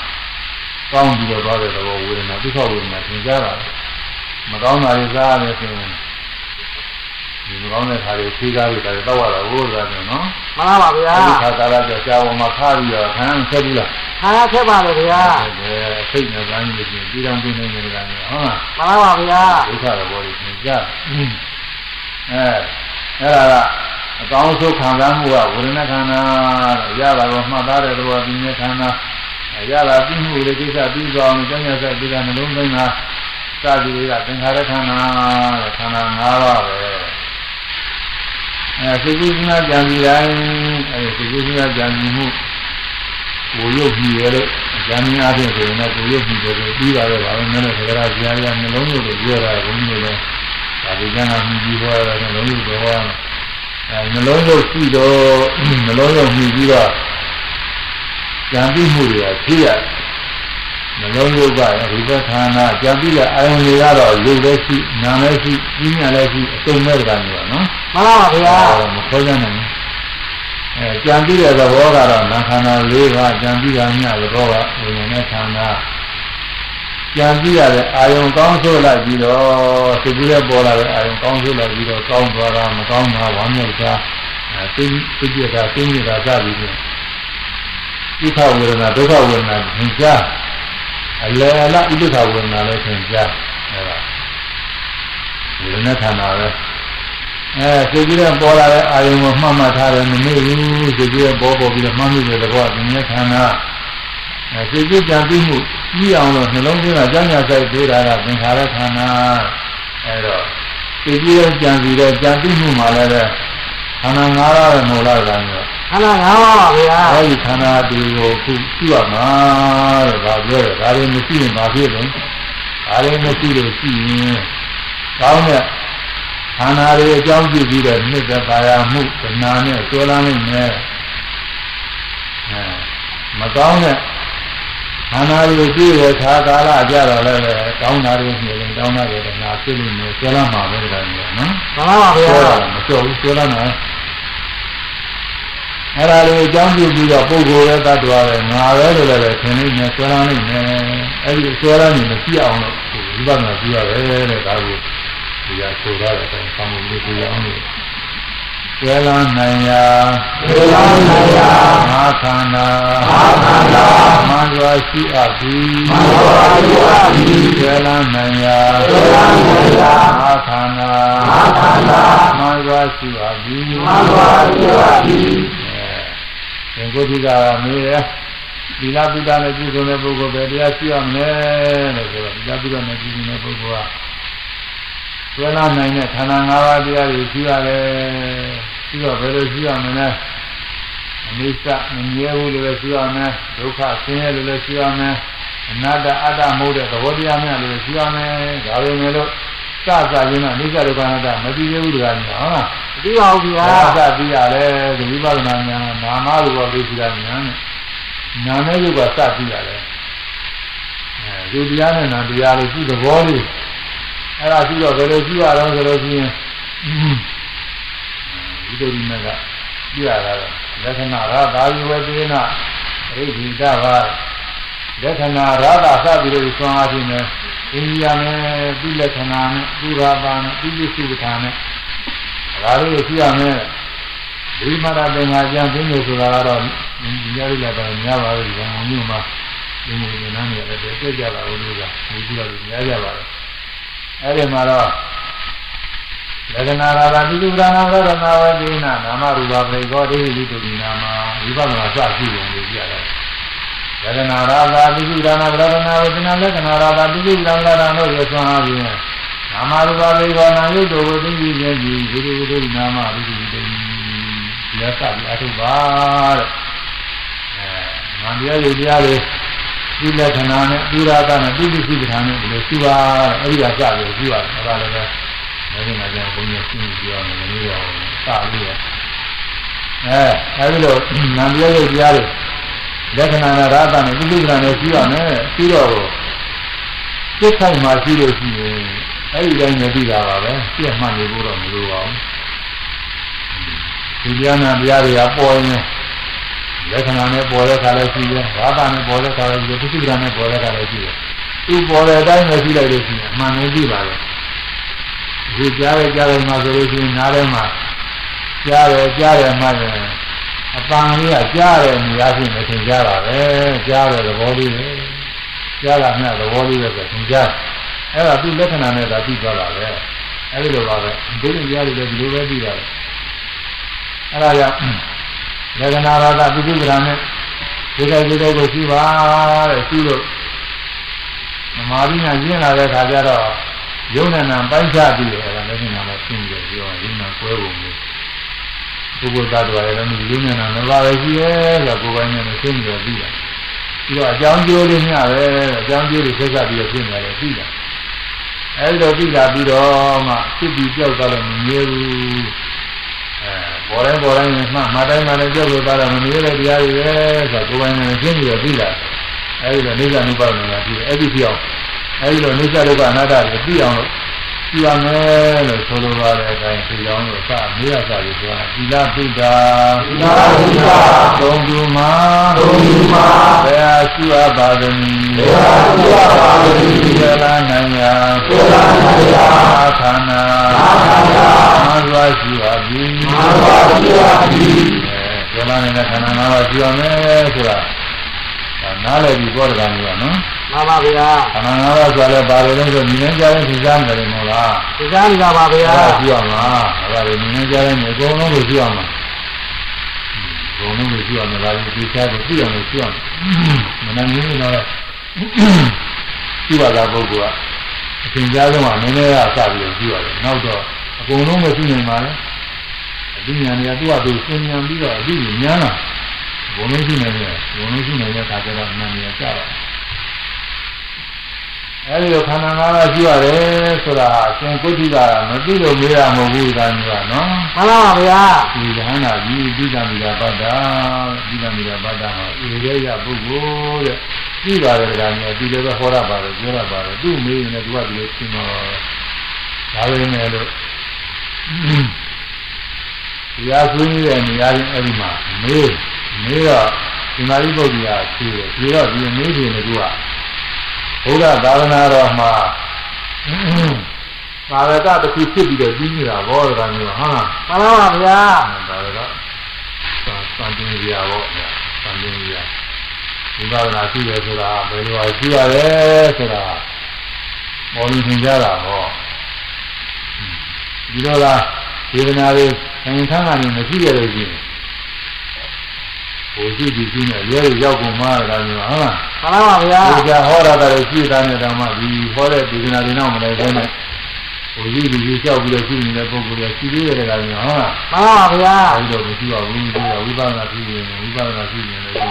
A: ကောင်းပြီးတော့သွားတဲ့သဘောဝေဒနာဒုက္ခဝေဒနာသင်ကြားတာမကောင်းတာတွေစားရတယ်ဆိုရင် ဒီမကောင်းတဲ့ခါတွေဖြေးကားပြီးတော့တောက်ရတာဟုတ်တယ်နော်
B: မှန်ပါပါဗျာ
A: အဲဒီခါကာလကျဆာဝန်မှာခါပြီးတော့ခံဆက်ဘူးလား
B: ခါရခက်ပါလေဗျာ
A: အဲစိတ်နဲ့ပိုင်းလို့ပြင်ပြီးတော့ပြင်နေကြတယ်ဟုတ်လား
B: မှန်ပါပါဗျာ
A: ဒုက္ခသဘောတွေသင်ကြားအဲအဲ့ဒါကအကောင်းဆုံးခံစားမှုကဝေဒနာခန္ဓာတဲ့ရတာကိုမှတ်သားတဲ့သဘောပြင်းတဲ့ခန္ဓာရတာပြီးမှုတွေကိစ္စပြီးသွားအောင်ကျမ်းစာဆက်ပြီးတာနှလုံးသွင်းတာစသည်တွေကသင်္ခါရခန္ဓာတဲ့ခန္ဓာ၅ပါးပဲ အဲသိကုသနာကြံပြီးတိုင်းအဲသိကုသနာကြံပြီးမှုကိုရုပ်ကြည့်ရလို့အကြဉာဏ်များအပြင်ဆိုရင်တော့ကိုရုပ်ကြည့်တယ်ပြီးပါတော့ဗာပဲနည်းနည်းသက္ကရာဇာရနှလုံးရုပ်ကိုပြောတာဘုန်းကြီးတွေလည်းဒါဒီကံကမြည်ပြီးဟောတာနှလုံးရုပ်တော်အဲနှလုံးရုပ်ရှိတော့နှလုံးရုပ်မြည်ပြီးတော့ကြံပြီးမှုတွေကဖြစ်ရ နှလုံးရုပ်ကရူပခန္ဓာကြံပြီးတဲ့အာယုန်တွေကတော့ရုပ်လည်းရှိနာမ်လည်းရှိပြညာလည်းရှိအစုံမဲ့ကြတယ်နော်
B: မှန်ပါပါဗျာ
A: မခေါ်ကြနိုင်ဘူးအဲကြံပြီးတဲ့သဘောကတော့နာခန္ဓာ၄ပါးကြံပြီးတာညသဘောကဝိညာဉ်နဲ့ခန္ဓာကြံပြီးရတဲ့အာယုံကောင်းဆိုးလိုက်ပြီးတော့သိပြီးတဲ့ပေါ်လာတဲ့အာယုံကောင်းဆိုးလိုက်ပြီးတော့ကောင်းသွားတာမကောင်းတာဝမ်းမြောက်တာအဲသိသိပြတာသိမြတာစသည်ဖြင့်ဣခဝေဒနာဒုက္ခဝေဒနာသင်ကြား အလယ်အလဣဒ္ဓဝေဒနာလည်းသင်ကြားအဲဒါဝေဒနာခန္ဓာပဲအဲသိပြီးတော့ပေါ်လာတဲ့အာယုံကိုမှတ်မှတ်ထားတယ်မမေ့ဘူးသိပြီးတော့ပေါ်ပေါ်ပြီးတော့မှတ်မိတဲ့သဘောကဉာဏ်ခန္ဓာအဲသိပြီးကြံပြီးမှုကြီးအောင်လို့နှလုံးသွင်းတာကြောင့်ညာဆိုင်ပေးတာကသင်္ခါရခန္ဓာအဲတော့သိပြီးတော့ကြံပြီးတော့ကြံပြီးမှုမှလည်းပဲခန္ဓာ၅ပါးပဲမဟုတ်လားကောင်ရော
B: ခန္ဓာ၅ပါးပါဗျာ
A: အဲဒီခန္ဓာဒီကိုခုရှိရမှာတဲ့ဒါပြောတယ်ဒါတွေမရှိရင်ဘာဖြစ်လဲဒါတွေမရှိလို့ရှိရင်ကောင်းတဲ့ခန္ဓာတွေအကြောင်းပြုပြီးတော့မြစ်တဲ့ပါရမှုဒနာနဲ့ဆွဲလန်းနိုင်မယ်အဲမကောင်းတဲ့ခန္ဓာတွေပြည့်တဲ့ခါကာလကြတော့လည်းပဲကောင်းတာတွေမြင်ရင်ကောင်းတာတွေဒနာဖြစ်လို့မျိုးဆွဲလန်းမှာပဲဒါမျိုးနော်
B: မှန်ပါပါဗျာ
A: ဆွဲတာမကြောက်ဘူးဆွဲလန်းတာ အဲ့ဒါလေးအကြောင်းပြုပြီးတော့ပုဂ္ဂိုလ်ရဲ့တ attva ပဲငါပဲလို့လည်းထင်နေမယ်ဆွဲလန်းနေမယ်အဲ့ဒီဆွဲလန်းနေမရှိအောင်လို့ဝိပဿနာကြည့်ရတယ်တဲ့ဒါကိုဒီကဆိုရတယ်အဲဆောင်းလို့ဒီအောင်လို့ဆွဲလန်းနိုင်ရာဆွဲလန်းနိုင်ရာမခန္ဓာမခန္ဓာမန္တဝရှိအပ်သည်မန္တဝရှိအပ်သည်ဆွဲလန်းနိုင်ရာဆွဲလန်းနိုင်ရာမခန္ဓာမခန္ဓာမန္တဝရှိအပ်သည်မန္တဝရှိအပ်သည် သင်္ကိုတိကမေးရသီလပိတာနဲ့ပြည့်စုံတဲ့ပုဂ္ဂိုလ်ပဲတရားရှိရမယ်လို့ဆိုတော့သီလပိတာနဲ့ပြည့်စုံတဲ့ပုဂ္ဂိုလ်ကဆွဲလာနိုင်တဲ့ခန္ဓာ၅ပါးတရားတွေရှိရတယ်ပြီးတော့ဘယ်လိုရှိရမလဲအနိစ္စမမြဲဘူးလို့လည်းရှိရမယ်ဒုက္ခဆင်းရဲလို့လည်းရှိရမယ်အနတ္တအတ္တမဟုတ်တဲ့သဘောတရားများလို့လည်းရှိရမယ်ဒါပေမဲ့လို့ စစချင်းတော့အနိစ္စဒုက္ခအနတ္တမသိသေးဘူးတကားကြီးဟုတ်လား
B: ဒီပါဦးဗျာ
A: အာသတိရတယ်ဒီဝိပဿနာဉာဏ်နာမရူပသိက္ခာဉာဏ်နဲ့နာနဲ့ရုပ်ကစသိရတယ်အဲဒီတရားနဲ့နာတရားလေးရှိသဘောလေးအဲ့ဒါရှိတော့ဘယ်လိုရှိရအောင်ဆိုလို့ရှိရင်ဒီလိုဒီမဲ့ကပြရတာလက္ခဏာရသာယဝတိနာရိဋ္ဌိတဘာလက္ခဏာရတာစပြီးလို့ဆွမ်းအားဖြင့် အိန္ဒိယနဲ့ဒီလက္ခဏာနဲ့ပုရာပါနဲ့ဒီလိစုပ္ပဌာနဲ့ဒါလေးကိုရှိရမယ်ဒီမှာတာသင်္ဃာကျမ်းသိနေဆိုတာကတော့ဒီရည်လာတော့များပါလို့ဒီကောင်မျိုးမှာဒီလိုဉာဏ်နဲ့လည်းတွေ့ကြတာလို့ကဒီလိုတော့များကြပါတော့အဲ့ဒီမှာတော့လက္ခဏာရာဂတိတုဒါနာဝရဏဝတိနာနာမရူပပရိကောတိဟိတုဒီနာမဝိပဿနာစရှိပုံလေးကြရတယ် လက္ခဏာရာဂတိတုဒါနာဝရဏဝတိနာလက္ခဏာရာဂတိတုဒါနာတို့ရဆွမ်းအားဖြင့်နာမရူပပရိကောနာယုတ်တို့ကိုသိပြီးခြင်းဒီဒီလိုဒီနာမရူပတိတုလက်စပြီးအထုပါတဲ့အဲငါတရားယုတ်တရားတွေဒီလက္ခဏာနဲ့ပုရာကနဲ့တိတိစိပ္ပဌာနဲ့ဒီလိုရှိပါတဲ့အဲ့ဒီကစပြီးရှိပါတယ်အဲ့ဒါလည်းပဲအဲဒီမှာကျန်ဘုန်းကြီးရှင်းပြရမယ်မလို့ရအောင်စပြီးရအဲအဲဒီလိုနာမည်ရုပ်တရားတွေ လက္ခဏာနဲ့ရာသနဲ့တိတိစိပ္ပဌာနဲ့ရှိရမယ်ပြီးတော့စိတ်ခိုင်မှရှိလို့ရှိရင်အဲ့ဒီတိုင်းနဲ့ပြီးတာပါပဲပြည့်မှတ်နေဖို့တော့မလိုပါဘူးဒီတရားနာတရားတွေကပေါ်ရင်လက္ခဏာနဲ့ပေါ်တဲ့ခါလည်းရှိတယ်ရာသနဲ့ပေါ်တဲ့ခါလည်းရှိတယ်တိတိစိပ္ပဌာနဲ့ပေါ်တဲ့ခါလည်းရှိတယ်သူပေါ်တဲ့အတိုင်းပဲရှိလိုက်လို့ရှိရင်အမှန်နဲ့ကြည့်ပါလေဒီကြားရကြားရမှာဆိုလို့ရှိရင်နားထဲမှာကြားရကြားရမှလည်း အပန်းလေးကကြားရနေရရှိနေသင်ကြားတာပဲကြားရသဘောလေးပဲကြားတာမြတ်သဘောလေးပဲဆိုသင်ကြားအဲ့ဒါသူ့လက္ခဏာနဲ့သာသိသွားတာပဲအဲ့ဒီလိုပါပဲဒီလိုကြားရတယ်ဒီလိုပဲသိရတယ်အဲ့ဒါကြောင့်လက္ခဏာရတာပိဋိပဒာနဲ့ဒီကဒီလိုကိုရှိပါတဲ့ရှိလို့မမာရိညာကျင့်လာတဲ့ခါကျတော့ယုံနဲ့နာပိုင်းခြားပြီးတော့အဲ့ဒါလည်းနာမရှင်းပြီးပြောရင်ယုံနာကွဲပုံလေး ပုဂ္ဂိုလ်သားတော်ရဲ့လည်းယုံနဲ့နာမပါပဲရှိရဲ့ဆိုတော့ကိုယ်ပိုင်နဲ့ရှင်းပြီးတော့ပြီးတာပြီးတော့အကြောင်းကျိုးလေးမျှပဲအကြောင်းကျိုးတွေဆက်ဆက်ပြီးတော့ဖြစ်နေတယ်ပြီးတာအဲဒီတော့ပြီးလာပြီးတော့မှဖြစ်ပြီးကြောက်သွားလို့မမြဲဘူးအဲပေါ်တိုင်းပေါ်တိုင်းမှမတိုင်းမှလည်းကြောက်လို့သွားတော့မမြဲတဲ့တရားတွေပဲဆိုတော့ကိုယ်ပိုင်နဲ့ရှင်းပြီးတော့ပြီးလာအဲဒီတော့နေကြနုပါဒနာပြီးတယ်အဲ့ဒီပြောင်းအဲဒီတော့နေကြဒုက္ခအနာတ္တတွေပြီးအောင်လို့ ကြည့်ရမယ်လို့ဆိုလိုပါတဲ့အတိုင်းဒီကြောင်းလို့စမေးရစာတွေဆိုတာသီလပိတာ
B: သီလပိတာ
A: သုံးခုမှာ
B: သုံးခုမှာ
A: ဘယ်ဟာရှိရပါသနည်း
B: ဘယ်ဟာရှိရပါသနည်း
A: သေလာနိုင်ရာ
B: သေလာနိုင်ရာ
A: အာခန္ဓာ
B: အာခန္ဓာ
A: မစွာရှိပါသည်
B: မစွာရှိပါသည်
A: အဲသေလာနိုင်တဲ့ခန္ဓာ၅ပါးရှိရမယ်ဆိုတာနားလည်ပြီးပြောတယ်ကောင်ကနော်
B: မှန်ပါဗျာ
A: ခန္ဓာ၅ပါးဆိုလည်းပါလို့လဲဆိုညီနေကြတဲ့သိစားနေတယ်မဟုတ်လား
B: သိစားနေတာပါဗျာ
A: ကြည့်ရမှာအဲ့ဒါညီနေကြတဲ့မြေအကုန်လုံးကိုကြည့်ရမှာအကုန်လုံးကိုကြည့်ရမှာဒါလည်းသိစားကိုကြည့်ရမှာကြည့်ရမှာမနည်းနည်းတော့ကြည့်ပါလားပုဂ္ဂိုလ်ကအသင်ကြားဆုံးကနည်းနည်းကစပြီးကြည့်ရတယ်နောက်တော့အကုန်လုံးပဲကြည့်နေမှာလေအသိဉာဏ်တွေကသူ့အတူသင်ဉာဏ်ပြီးတော့အသိဉာဏ်လားဘုံလုံးရှိနေတယ်ဘုံလုံးရှိနေတဲ့အခါကျတော့နာမည်ကြတာ အဲဒီလိုခန္ဓာ၅ပါးရှိရတယ်ဆိုတာအရှင်ကုဋ္ဌိကမသိလို့မေးတာမဟုတ်ဘူးဒါမျိုးကနော်
B: မှန်ပါဗျာ
A: ဒီဉာဏ်နာကြီးဒီကံမိတာပတ္တာဒီကံမိတာပတ္တာမှာဧရေယပုဂ္ဂိုလ်တဲ့ပြီးပါတယ်ဒါမျိုးဒီလိုပဲဟောရပါတယ်ပြောရပါတယ်သူ့မေးရင်လည်းသူကဒီလိုရှင်းတော့ဒါပဲနဲ့လို့တရားဆွေးနွေးတဲ့နေရာချင်းအဲ့ဒီမှာမေးမေးတော့ဒီမာရိပုတ္တရာဖြေတယ်ဖြေတော့ဒီမေးဖြေနေကူက ဘုရားသာသနာတော်မှာသာရကတစ်ခုဖြစ်ပြီးတော့ပြီးနေတာဘောကမျိုးဟာ
B: မှန်ပါပါဗျာ
A: ဒါရကသံတင်ရဘောသံတင်ရဒီသာသနာရှိတယ်ဆိုတာဘယ်လိုအရှိရလဲဆိုတာပေါ်လို့သင်ကြတာဟောဒီလိုလားဒေသနာတွေအရင်ခန်းကနေမရှိရလို့ရှိရင် ဟိုရှိဒီရှိနဲ့ရဲရောက်ကုန်မှာတာမျိုးဟုတ်လား
B: မှန်ပါဗျာ
A: ဒီကဟောတာလည်းရှိတာနဲ့တောင်မှဒီဟောတဲ့ဒေသနာတွေနောက်မလဲဘဲနဲ့ဟိုရှိဒီရှိကြောက်ပြီးတော့ရှိနေတဲ့ပုဂ္ဂိုလ်တွေရှိသေးတယ်ကမျိုးဟုတ်လား
B: မှန်ပါဗျာ
A: အဲဒီတော့မရှိပါဘူးဒီကဝိပဿနာရှိနေဝိပဿနာရှိနေလို့ရှိ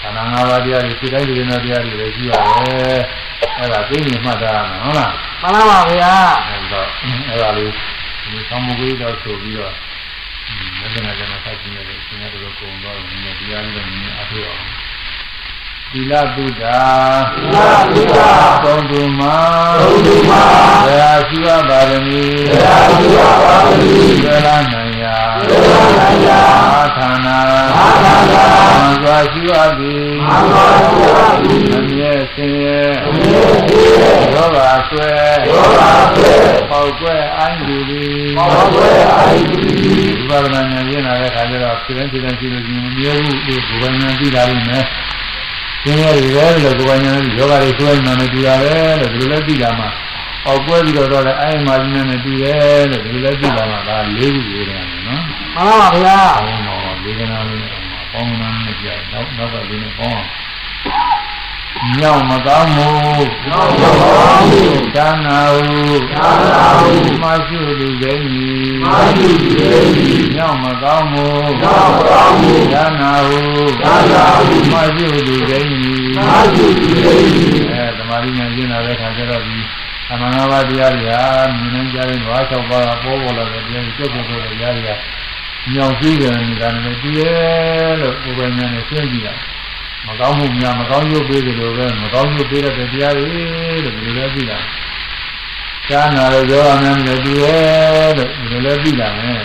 A: ခန္ဓာ၅ပါးတရားတွေစိတ်တိုင်းဒေသနာတရားတွေလည်းရှိရတယ်အဲ့ဒါသိနေမှတ်တာဟုတ်လား
B: မှန်ပါဗျာ
A: အဲ့တော့အဲ့ဒါလေးဒီသံဃာကြီးတော့ဆိုပြီးတော့ မက္ကနာကနာသတိနဲ့ဆင်းရဲတော့ကုန်တော့နည်းတရားနဲ့နည်းအထောက်အောင်သီလသုဒ္ဓ
B: သီလသုဒ္ဓ
A: သုံးသူမှာ
B: သုံးသူမှာ
A: ဘယ်ဟာရှိပါပါသနည်း
B: ဘယ်ဟာရှိပါပါသနည်း
A: ဘယ်လားနိုင်ရာ
B: ဘယ်လားနိုင်ရာ
A: အာခန္ဓာ
B: အာခန္ဓာ
A: မံ စွာရှိပါသည်
B: မံစွာရှိပါသည်
A: အမြဲဆင်းရဲ
B: အမြဲဆင်းရဲ
A: ယောဂဆွဲ
B: ယောဂဆွဲ
A: ပေါက်ကွဲအိုင်းလူသည်
B: ပေါက်ကွဲအိုင်းလူသည်
A: ဒီပါဒနာဉာဏ်ရင်းလာတဲ့ခါကျတော့ပြင်းပြင်းပြင်းပြင်းမမြဲဘူးဒီဘုရားဉာဏ်ပြီးလာလိမ့်မယ်ဆင်းရဲတွေပဲလို့ကိုယ်ပိုင်ဉာဏ်နဲ့ယောဂတွေဆွဲနေတယ်တူရတယ်လို့ဒီလိုလဲပြီးလာမှအောက်ကွဲပြီးတော့တော့လည်းအဲ့မာကြီးနဲ့တူရဲလို့ဒီလိုလဲပြီးလာမှဒါလေးခုရေးတယ်နော်
B: မှန်ပါဗျာ
A: အောင်းတော့ဒီကနာလေးအ ပေါင်းနာနဲ့ကြာနောက်နောက်ကလေးနဲ့ပေါင်းညောင်မကောင်းမှု
B: ညောင်မကောင်းမှု
A: ဒါနာဟု
B: ဒါနာဟု
A: မရှိလူကိန်းကြီး
B: မရှိလူကိန်းကြီး
A: ညောင်မကောင်းမှု
B: ညောင်မကောင်းမှု
A: ဒါနာဟု
B: ဒါနာဟု
A: မရှိလူကိန်းကြီး
B: မရှိလူကိန်းကြီး
A: အဲသမာဓိဉာဏ်ကျင့်လာတဲ့ခါကျတော့ဒီအမှန်ငါးပါးတရားတွေဟာမြင်နိုင်ကြတဲ့ဘာ၆ပါးပေါ်ပေါ်လာတဲ့တရားတွေကျုပ်ပေါ်တဲ့တရားတွေက ညောင်ကြည့်ကြနေတာနဲ့တည်ရဲ့လို့ဘုရားဉာဏ်နဲ့ရှင်းကြည့်တာမကောင်းမှုများမကောင်းရုပ်ပေးတယ်လို့ပဲမကောင်းရုပ်ပေးတဲ့တရားတွေလို့ဒီလိုလဲသိတာရှားနာလို့ပြောရမယ်လို့ဒီရဲ့လို့ဒီလိုလဲသိတာနဲ့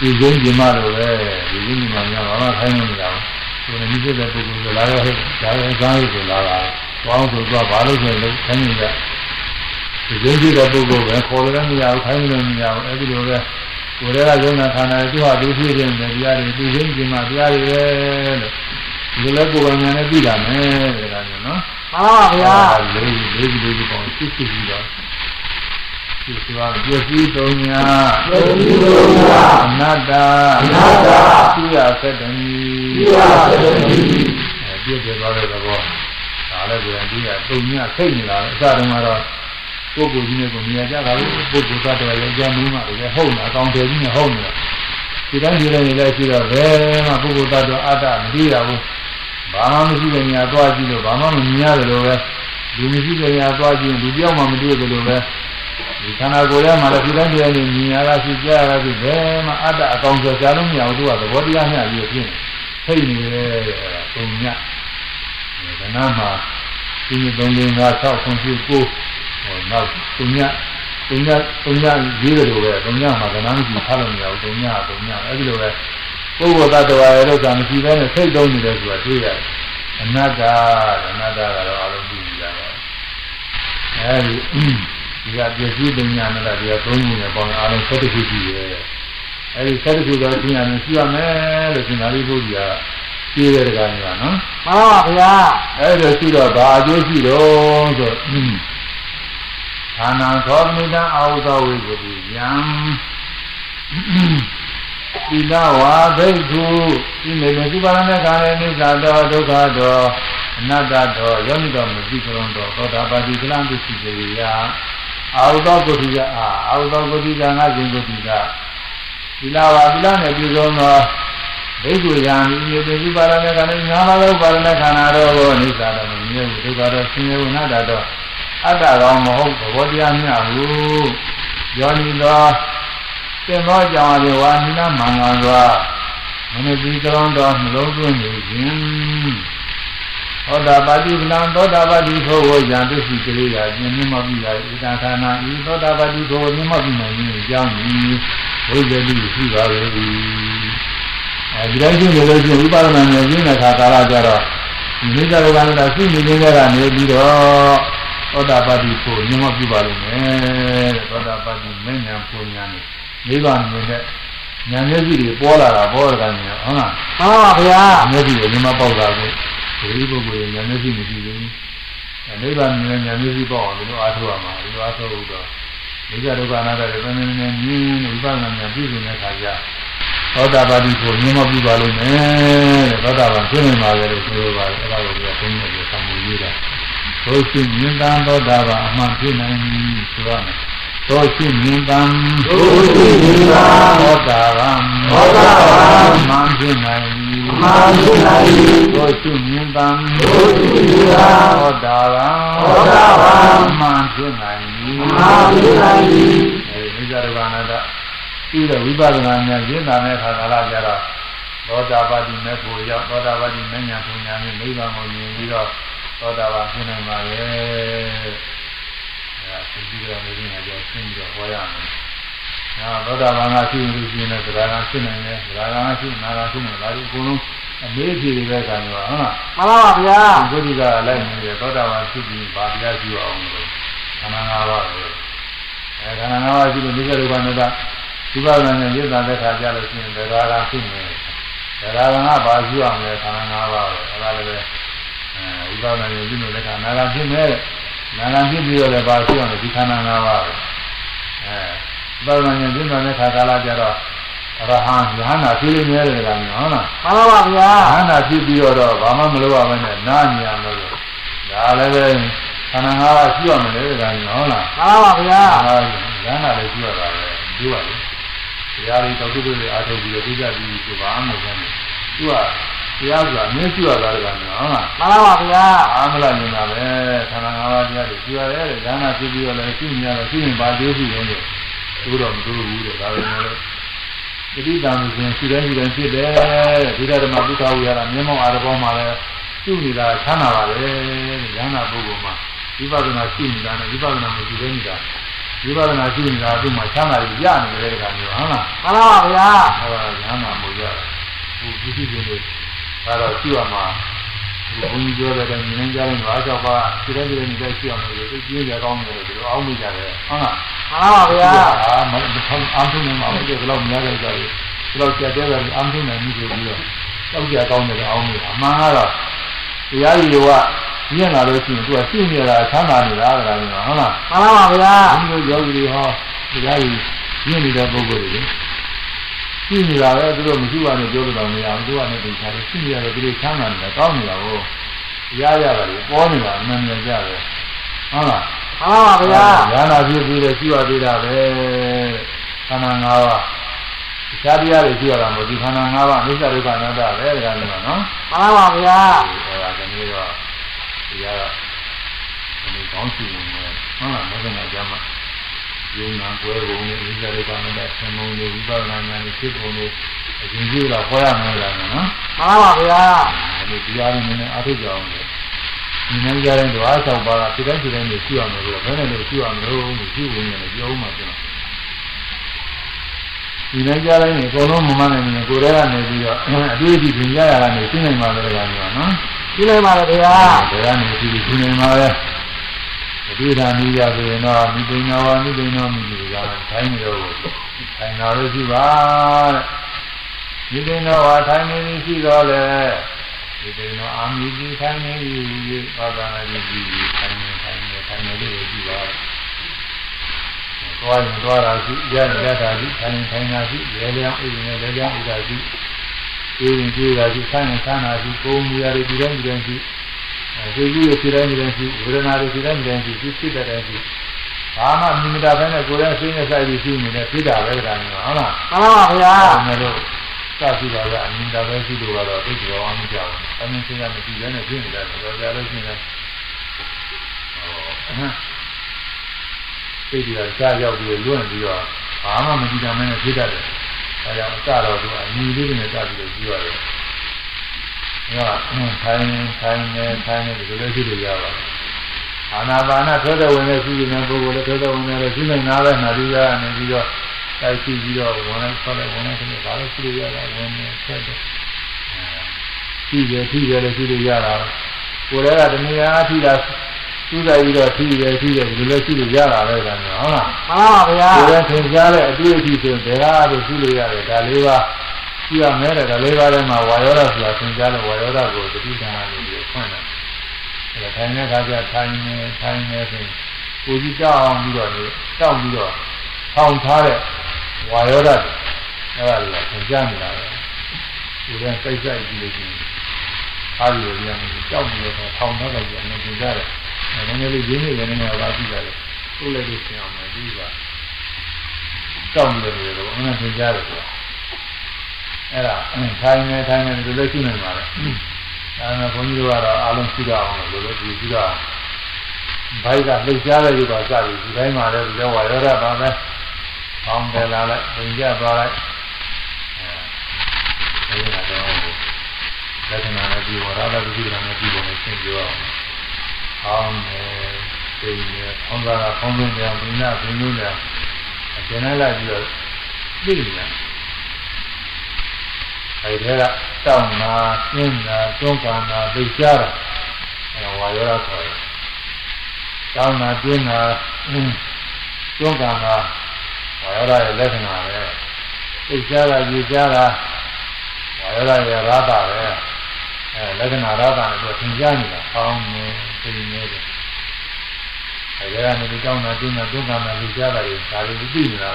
A: ဒီကျင်းကျင်မလို့ပဲဒီကျင်းကျင်မများဘာမှခိုင်းနေတာဘူးဒီနေ့တဲ့ပုဂ္ဂိုလ်ကလာတော့ဒါလည်းကောင်းရုပ်ကိုလာတာကောင်းဆိုတော့ဘာလို့ဆိုလို့ခိုင်းနေတာဒီကျင်းကျင်တဲ့ပုဂ္ဂိုလ်ပဲခေါ်လည်းမရဘူးခိုင်းလည်းမရဘူးအဲဒီလိုပဲ ကိုယ်ရဲ့ရုံနာခန္ဓာသူ့ဟာသူဖြစ်တဲ့တရားတွေသူကျင်းကျင်မတရားတွေပဲလို့ဒီလိုကိုယ်ပိုင်ဉာဏ်နဲ့သိတာမယ်တဲ့ဒါမျိုးနော်
B: မှန်ပါဗျာ
A: လေးလေးလေးလေးပေါ့စစ်စစ်ပြီးတော့ဒီဆိုတာပစ္စည်းသုံးညာ
B: ပစ္စည်းသုံးညာ
A: အနတ္တ
B: အနတ္တ
A: သိရသတ္တမီ
B: သိရသတ္တမီ
A: အဲပြည့်ပြည့်သွားတဲ့သဘောဒါလည်းပြန်ပြီးရသုံးညာထိတ်နေတာအစတုန်းကတော့ ပုဂ္ဂိုလ်ကြီးနဲ့ကိုမြင်ကြတာလေပုဂ္ဂိုလ်သတ္တဝါရဲ့အကြောင်းမျိုးမှလည်းဟုတ်နေတာအကောင်တယ်ကြီးနဲ့ဟုတ်နေတာဒီတိုင်းဒီတိုင်းလည်းရှိတော့ဘယ်မှပုဂ္ဂိုလ်သတ္တဝါအတ္တမသိရဘူးဘာမှမရှိတဲ့ညာသွားကြည့်လို့ဘာမှမမြင်ရတယ်လို့ပဲလူမရှိတဲ့ညာသွားကြည့်လူပြောင်းမှမတွေ့တယ်လို့ပဲဒီခန္ဓာကိုယ်ထဲမှာလည်းဒီတိုင်းတရားနဲ့မြင်ရတာရှိကြရတာရှိဘယ်မှာအတ္တအကောင်ဆိုရှားလို့မရဘူးသူကသဘောတရားမျှပြီးဖြစ်ထိတ်နေတယ်ပုံညကနာမှာဒီနေ့3 5 6 9 10 9 ဟောနောက်ပုံညပုံညပုံညရေးတယ်လို့ပဲပုံညမှာကနာမရှိထားလို့မရဘူးပုံညပုံညအဲ့ဒီလိုပဲပုဂ္ဂိုလ်တ attva ရဲ့လို့ကမရှိဘဲနဲ့စိတ်တုံးနေတယ်ဆိုတာတွေ့ရတယ်အနတ္တအနတ္တကတော့အလုံးကြည့်ကြတာအဲဒီဒီကပြည့်စည်ပညာနဲ့ဒီကသုံးခုနဲ့ပေါင်းအားလုံး၁၁ခုရှိရဲ့အဲဒီ၁၁ခုတော့သိရမယ်ရှိရမယ်လို့ရှင်သာရိပုတ္တရာပြေးတဲ့ကောင်ကနော်
B: မှန်ပါဗျာ
A: အဲဒီတော့ရှိတော့ဘာအကျိုးရှိတော့ဆို ဌာနံသောမိတံအာဟုသောဝိကုတိယံသီလဝါဘိက္ခုဤမေမေသုပါရမေခာရေနိစ္စတောဒုက္ခတောအနတ္တတောယောနိတော်မသိကြုံတော်သောတာပတိကလံပစ္စည်းစေယအာဟုသောကုတိကအာအာဟုသောကုတိကငါခြင်းကုတိကသီလဝါသီလနဲ့ပြုဆုံးသောဘိက္ခုယံဤမေမေသုပါရမေခာရေငါးပါးသောပါရမေခန္ဓာတော်ကိုနိစ္စတော်မမြဲဘူးဒုက္ခတော်ဆင်းရဲဝနတ္တတော် အတ္တကောင်မဟုတ်သဘောတရားမျှဘူးယောနိတော်သင်သောကြောင့်အဝါနိနာမင်္ဂန်စွာမနတိကရုံတော်နှလုံးသွင်းနေခြင်းသောတာပတိကလံသောတာပတိသောဝယံတသိကလေးရာကျင်မြတ်မပြီရာဣဒံခန္ဓာဤသောတာပတိသောမြတ်မပြီနိုင်ခြင်းအကြောင်းဤဘုရားတိရှိပါလေ၏အဲဒီတိုင်းရှိနေလို့ရှိရင်ဝိပဿနာဉာဏ်ကျင့်တဲ့အခါကာလကြတော့ဒီနိစ္စဒုက္ခနာရှိနေခြင်းကနေပြီးတော့ သောတာပတိကိုမြတ်မပြီပါလိမ့်မယ်သောတာပတိမဉ္ဇဉ်ပူညာနဲ့နိဗ္ဗာန်မြင်တဲ့ဉာဏ်မျက်စိတွေပေါ်လာတာပေါ်တာညာဟုတ်လား
B: မှန်ပါဗျာ
A: မျက်စိတွေမြင်မပေါက်တာကိုဒီပုဂ္ဂိုလ်ဉာဏ်မျက်စိမရှိဘူးနိဗ္ဗာန်မြင်တဲ့ဉာဏ်မျက်စိပေါက်အောင်ဒီလိုအားထုတ်ရမှာဒီလိုအားထုတ်လို့တော့ဒီကြဒုက္ခအနာတ္တတွေတည်းနေမြင်ဝိပဿနာဉာဏ်ပြည့်စုံတဲ့အခါကျသောတာပတိကိုမြင်မပြပါလိမ့်မယ်တဲ့သောတာပန်ပြည့်နေပါလေလို့ဆိုပါတယ်အဲ့ဒါကိုပြောဘုန်းကြီးကသံမူရေးတာ ဘုရှိမြင်တန်သောတာပန်အမှန်ပြည့်နိုင်ပြီဆိုရမယ်သောရှိမြင်တံ
B: သောရှိမြင်တံ
A: သောတာရံ
B: သောတာရံ
A: မှန်ဖြစ်နိုင်
B: မှန်ဖြစ်နိုင်
A: သောရှိမြင်တံ
B: သောရှိမြင်တံ
A: သောတာရံ
B: သောတာရံ
A: မှန်ဖြစ်နိုင်
B: မှန်ဖြစ်နိုင်
A: အဲဒီမိစ္ဆာရဘာနာတပြီးတော့ဝိပဿနာဉာဏ်ရင်းတာတဲ့ခါကာလကြတော့သောတာပတိမေဖို့ရောက်သောတာပတိမဉ္ဇဉ်ပူညာနဲ့နိဗ္ဗာန်ကိုမြင်ပြီးတော့ သောတာပန်ဖြစ်နိုင်ပါလေသင်ပြီးတော့နေနေကြဆင်းပြီးတော့ဟောရမယ်။ဒါသောတာပန်ကရှိလို့ရှိရင်လည်းသရဂံဖြစ်နိုင်တယ်။သရဂံရှိနာဂံဖြစ်နိုင်တယ်။ဒါဒီအကုန်လုံးအမေးဖြေတွေပဲခံရဟုတ်လား။
B: မှန်ပါဗျာ။
A: ဘုရားကလိုက်နေတယ်သောတာပန်ဖြစ်ပြီးဗာတရားရှိအောင်လို့ခန္ဓာ၅ပါးပဲ။အဲခန္ဓာ၅ပါးရှိလို့ဒီကရုပနတဒီပါဒနဲ့ရည်တာတဲ့ခါကြလို့ရှိရင်သရဂံဖြစ်နေတယ်။သရဂံကဘာရှိအောင်လဲခန္ဓာ၅ပါးပဲ။အဲဒါလည်းပဲအဲ ဥပါဒနဲ့ရည်လို့လည်းခန္ဓာ၅ပါးဖြစ်နေတယ်။နာဂံဖြစ်ပြီးတော့လည်းပါရှိအောင်ဒီခန္ဓာ၅ပါးပဲအဲသာမန်ဉာဏ်ကျင့်တဲ့ခါကာလကြတော့ရဟန်းယဟနာဖြစ်နေတယ်ကမျိုးဟုတ်လား
B: မှန်ပါဗျာ
A: ယဟနာဖြစ်ပြီးတော့ဘာမှမလုပ်ရဘဲနဲ့နာညာလို့ဒါလည်းပဲခန္ဓာ၅ပါးရှိရမယ်လေကမျိုးဟုတ်လား
B: မှန်ပါဗျာ
A: ယဟနာလည်းရှိရတာပဲဒီပါလေတရားလေးတောက်တုတွေအားထုတ်ပြီးတော့သိကြပြီးဆိုပါမှမဟုတ်ဘူးသူက တရားဆိုတာမျက်စိရတာကနော်ဟုတ်လားမှန်
B: ပါဗျာ
A: အာမလားမြင်တာပဲခန္ဓာ၅ပါးတရားတွေကြွရဲတဲ့ဉာဏ်နာဖြစ်ပြီးတော့လည်းရှိနေရတယ်ရှိရင်ဘာကျိုးရှိလဲလို့သို့တော့မသိဘူးတဲ့ဒါပဲလေတတိတံရှင်ရှိတိုင်းရှိတိုင်းဖြစ်တယ်ဒီဓမ္မပုထဝီရတာမျက်မှောက်အာရဘောမှာလည်းရှိနေတာချမ်းသာပါလေဉာဏ်နာပုဂ္ဂိုလ်မှာဝိပဿနာရှိနေတာနဲ့ဝိပဿနာမရှိသေးနေတာဝိပဿနာရှိနေတာသူ့မှာချမ်းသာရရနေတဲ့ခါမျိုးဟုတ်လား
B: မှန်ပါဗျာ
A: ဟောဉာဏ်နာမို့ရတယ်ဟိုဒီဒီတွေ ဒါတော့ရှိရမှာဘုန်းကြီးပြောတဲ့မြင်ကြတဲ့ငါးကြောက်ပါဒီတဲ့ဒီတဲ့နေရှိရမယ်လို့သိကြရကောင်းတယ်လို့ဒီလိုအောင်းမိကြတယ်ဟုတ်လား
B: မှန်ပါဗျာ
A: အာမအမ်းထုံးနေမှာဒီလိုများကြတယ်ဒီလိုကြတဲ့ကအမ်းထုံးနေပြီဆိုပြီးတော့ကြောက်ကြကောင်းတယ်အောင်းမိတာအမှန်ကတော့တရားကြီးတွေကညံ့လာလို့ရှိရင်သူကရှိနေတာချမ်းသာနေတာကလည်းဟုတ်လား
B: မှန်ပါဗျာ
A: ဒီလိုယောဂီတွေဟောတရားကြီးညံ့နေတဲ့ပုဂ္ဂိုလ်တွေ ရှိနေတာပဲသူတို့မရှိပါနဲ့ပြောလို့တော့မရဘူးသူကလည်းတင်ချာတယ်ရှိနေရတယ်သူတို့ချမ်းသာနေတာကောင်းနေတာကိုရရတာလေပေါ်နေတာအမှန်တရားကြတယ်ဟုတ်လား
B: ဟုတ်ပါဗျာ
A: ညာနာပြည့်ပြီးတော့ရှိရသေးတာပဲခန္ဓာ၅ပါးဒီခြားတရားတွေရှိရတာမဟုတ်ဒီခန္ဓာ၅ပါးအနိစ္စဒုက္ခအနတ္တပဲဒါကလည်းနော်
B: မှန်ပါဗျာ
A: အဲဒါကနေ့တော့တရားကဒီကောင်းစီနေတယ်ဟုတ်လားမဟုတ်ဘူးကြမှာ ယုံနာကွဲပုံနဲ့အနိစ္စဒုက္ခအနတ္တဆံမုံတွေဝိပဿနာဉာဏ်တွေဖြစ်ပုံတွေအရင်ကြီးတော့ဟောရမယ်လားနော်
B: မှန်ပါဗျာ
A: ဒီတရားလေးနည်းနည်းအားထုတ်ကြအောင်လေဒီနေ့ကြတဲ့တော့အား၆ပါးကဒီတိုင်းဒီတိုင်းနေရှိရမယ်လို့ဘယ်နဲ့လို့ရှိရမလို့ရှိဝင်နေပြောဦးမှာကျွန်တော်ဒီနေ့ကြတဲ့နေအကုန်လုံးမမနိုင်ဘူးကိုယ်တည်းကနေပြီးတော့အတွေ့အထိပြင်ကြရတာနေသိနိုင်ပါလေကောင်ကနော်
B: ဒီလိုက်ပါလေဗျာ
A: ဒါကနေဒီဒီနေမှာလဲ အတွေ့အထိရဆိုရင်တော့မိသိနာဝမိသိနာမိဒီကထိုင်းနေတော့ထိုင်လာလို့ရှိပါတဲ့မိသိနာဝထိုင်နေရှိတော့လေဒီသိနာအာမိဒီထိုင်နေပြီပါဒနာကြီးကြီးထိုင်နေထိုင်နေထိုင်နေလို့ရှိပါသွားရင်သွားတာရှိရရတာရှိထိုင်ထိုင်တာရှိလေလျောင်းအိမ်နဲ့လေလျောင်းဥတာရှိပြေးရင်ပြေးတာရှိဆန်းရင်ဆန်းတာရှိကိုယ်မူရာတွေဒီတိုင်းဒီတိုင်းရှိ အဲဒီကြီးရဲ့ဒီတိုင်းဒီတိုင်းရှိဝေဒနာတွေဒီတိုင်းဒီတိုင်းရှိဖြစ်တဲ့တိုင်းရှိဘာမှမြင်မတာပဲနဲ့ကိုယ်ရဲ့စိတ်နဲ့စိုက်ပြီးရှိနေတဲ့ဖြစ်တာပဲကံမျိုးဟုတ်လား
B: မှန်ပါဗျာ
A: ဒါနဲ့လို့စရှိတာကအမြင်တာပဲရှိလို့ကတော့သိကြအောင်မကြောက်ဘူးအမြင်စိတ်ကမကြည့်ရနဲ့ဖြစ်နေတာတော့ကြာလို့ရှိရင်ဟောစိတ်ကြီးကကြားရောက်ပြီးလွန့်ပြီးတော့ဘာမှမကြည့်ကြမနဲ့ဖြစ်တတ်တယ်အဲကြောင့်အစတော့သူအမြင်လေးနဲ့စပြီးတော့ကြည့်ရတယ်။ ဒါကထိုင်ထိုင်နေထိုင်နေဒီလိုရှိလို့ရပါတယ်။အာနာပါနထွဲတဲ့ဝင်တဲ့ရှိနေတဲ့ပုဂ္ဂိုလ်လည်းထွဲတဲ့ဝင်တဲ့ရှိနေတာပဲနာပြီးရနေပြီးတော့တိုက်ကြည့်ပြီးတော့ဝင်လိုက်ဆွဲလိုက်ဝင်လိုက်ဆိုတော့ဒါလည်းရှိလို့ရတာဝင်နေဆက်တယ်။ရှိတယ်ရှိတယ်လည်းရှိလို့ရတာ။ကိုယ်လည်းကတဏှာအထိတာသူ့ဆိုင်ပြီးတော့ရှိတယ်ရှိတယ်ဒီလိုလည်းရှိလို့ရတာပဲကံဟုတ်လား။
B: မှန်ပါဗျာ
A: ကိုယ်လည်းသင်ကြားတဲ့အတွေ့အထိဆိုဘယ်ကားလို့ရှိလို့ရတယ်ဒါလေးပါ ရှိရမယ်တဲ့ဒါလေးပါးထဲမှာဝါယောဓာဆိုတာသင်ကြားလို့ဝါယောဓာကိုတတိယနာလို့ပြောဖွင့်တယ်အဲဒါထိုင်တဲ့အခါကျထိုင်နေထိုင်နေဆိုကိုကြီးတောက်အောင်ပြီးတော့နေတောက်ပြီးတော့ထောင်ထားတဲ့ဝါယောဓာအဲဒါလေးကသင်ကြားနေတာပဲကိုယ်လည်းစိတ်ဆိုင်ကြည့်လို့ရှိရင်အားရရပြန်ကြောက်ပြီးတော့ထောင်ထားတော့ပြန်နေသင်ကြားတယ်အဲနည်းနည်းလေးရင်းနေရနေတော့ကြည့်ကြတယ်ကိုယ်လည်းသိအောင်မယ်ဒီပါကြောက်နေတယ်လို့အမှန်သင်ကြားတယ်ဆိုတာ အဲ့ဒါထိုင်နေထိုင်နေဒီလိုရှိနေမှာလေဒါနဲ့ဘုန်းကြီးတို့ကတော့အားလုံးရှိကြအောင်လို့လို့ဒီရှိတာဘိုက်ကလှုပ်ရှားတဲ့ရုပ်ကစပြီးဒီတိုင်းမှာလည်းဒီတော့ဝါရောဓပါပဲပေါင်းတယ်လာလိုက်သင်ကြသွားလိုက်အဲဒီကတော့လက္ခဏာနဲ့ဒီဝရဒတိကနဲ့ဒီပုံနဲ့ရှင်းပြအောင်အောင်းနေသိနေအောင်းတာခေါင်းသွင်းကြဘိညာဘိညုညာအကျဉ်းလိုက်ပြီးတော့သိနေတာ အဲဒီကတောင်းနာရှင်းနာတွန်းကန်နာသိကြတာအဲဝါရောရခေါ်တယ်တောင်းနာတွင်းနာတွန်းကန်နာဝါရောရရဲ့လက္ခဏာပဲသိကြတာကြည်ကြတာဝါရောရရဲ့ရတာပဲအဲလက္ခဏာရတာနဲ့သူသင်ကြားနေတာအောင်းနေသိနေတယ်အဲဒီကနေဒီတောင်းနာတွင်းနာတွန်းကန်နာသိကြတာတွေဒါတွေသိနေတာ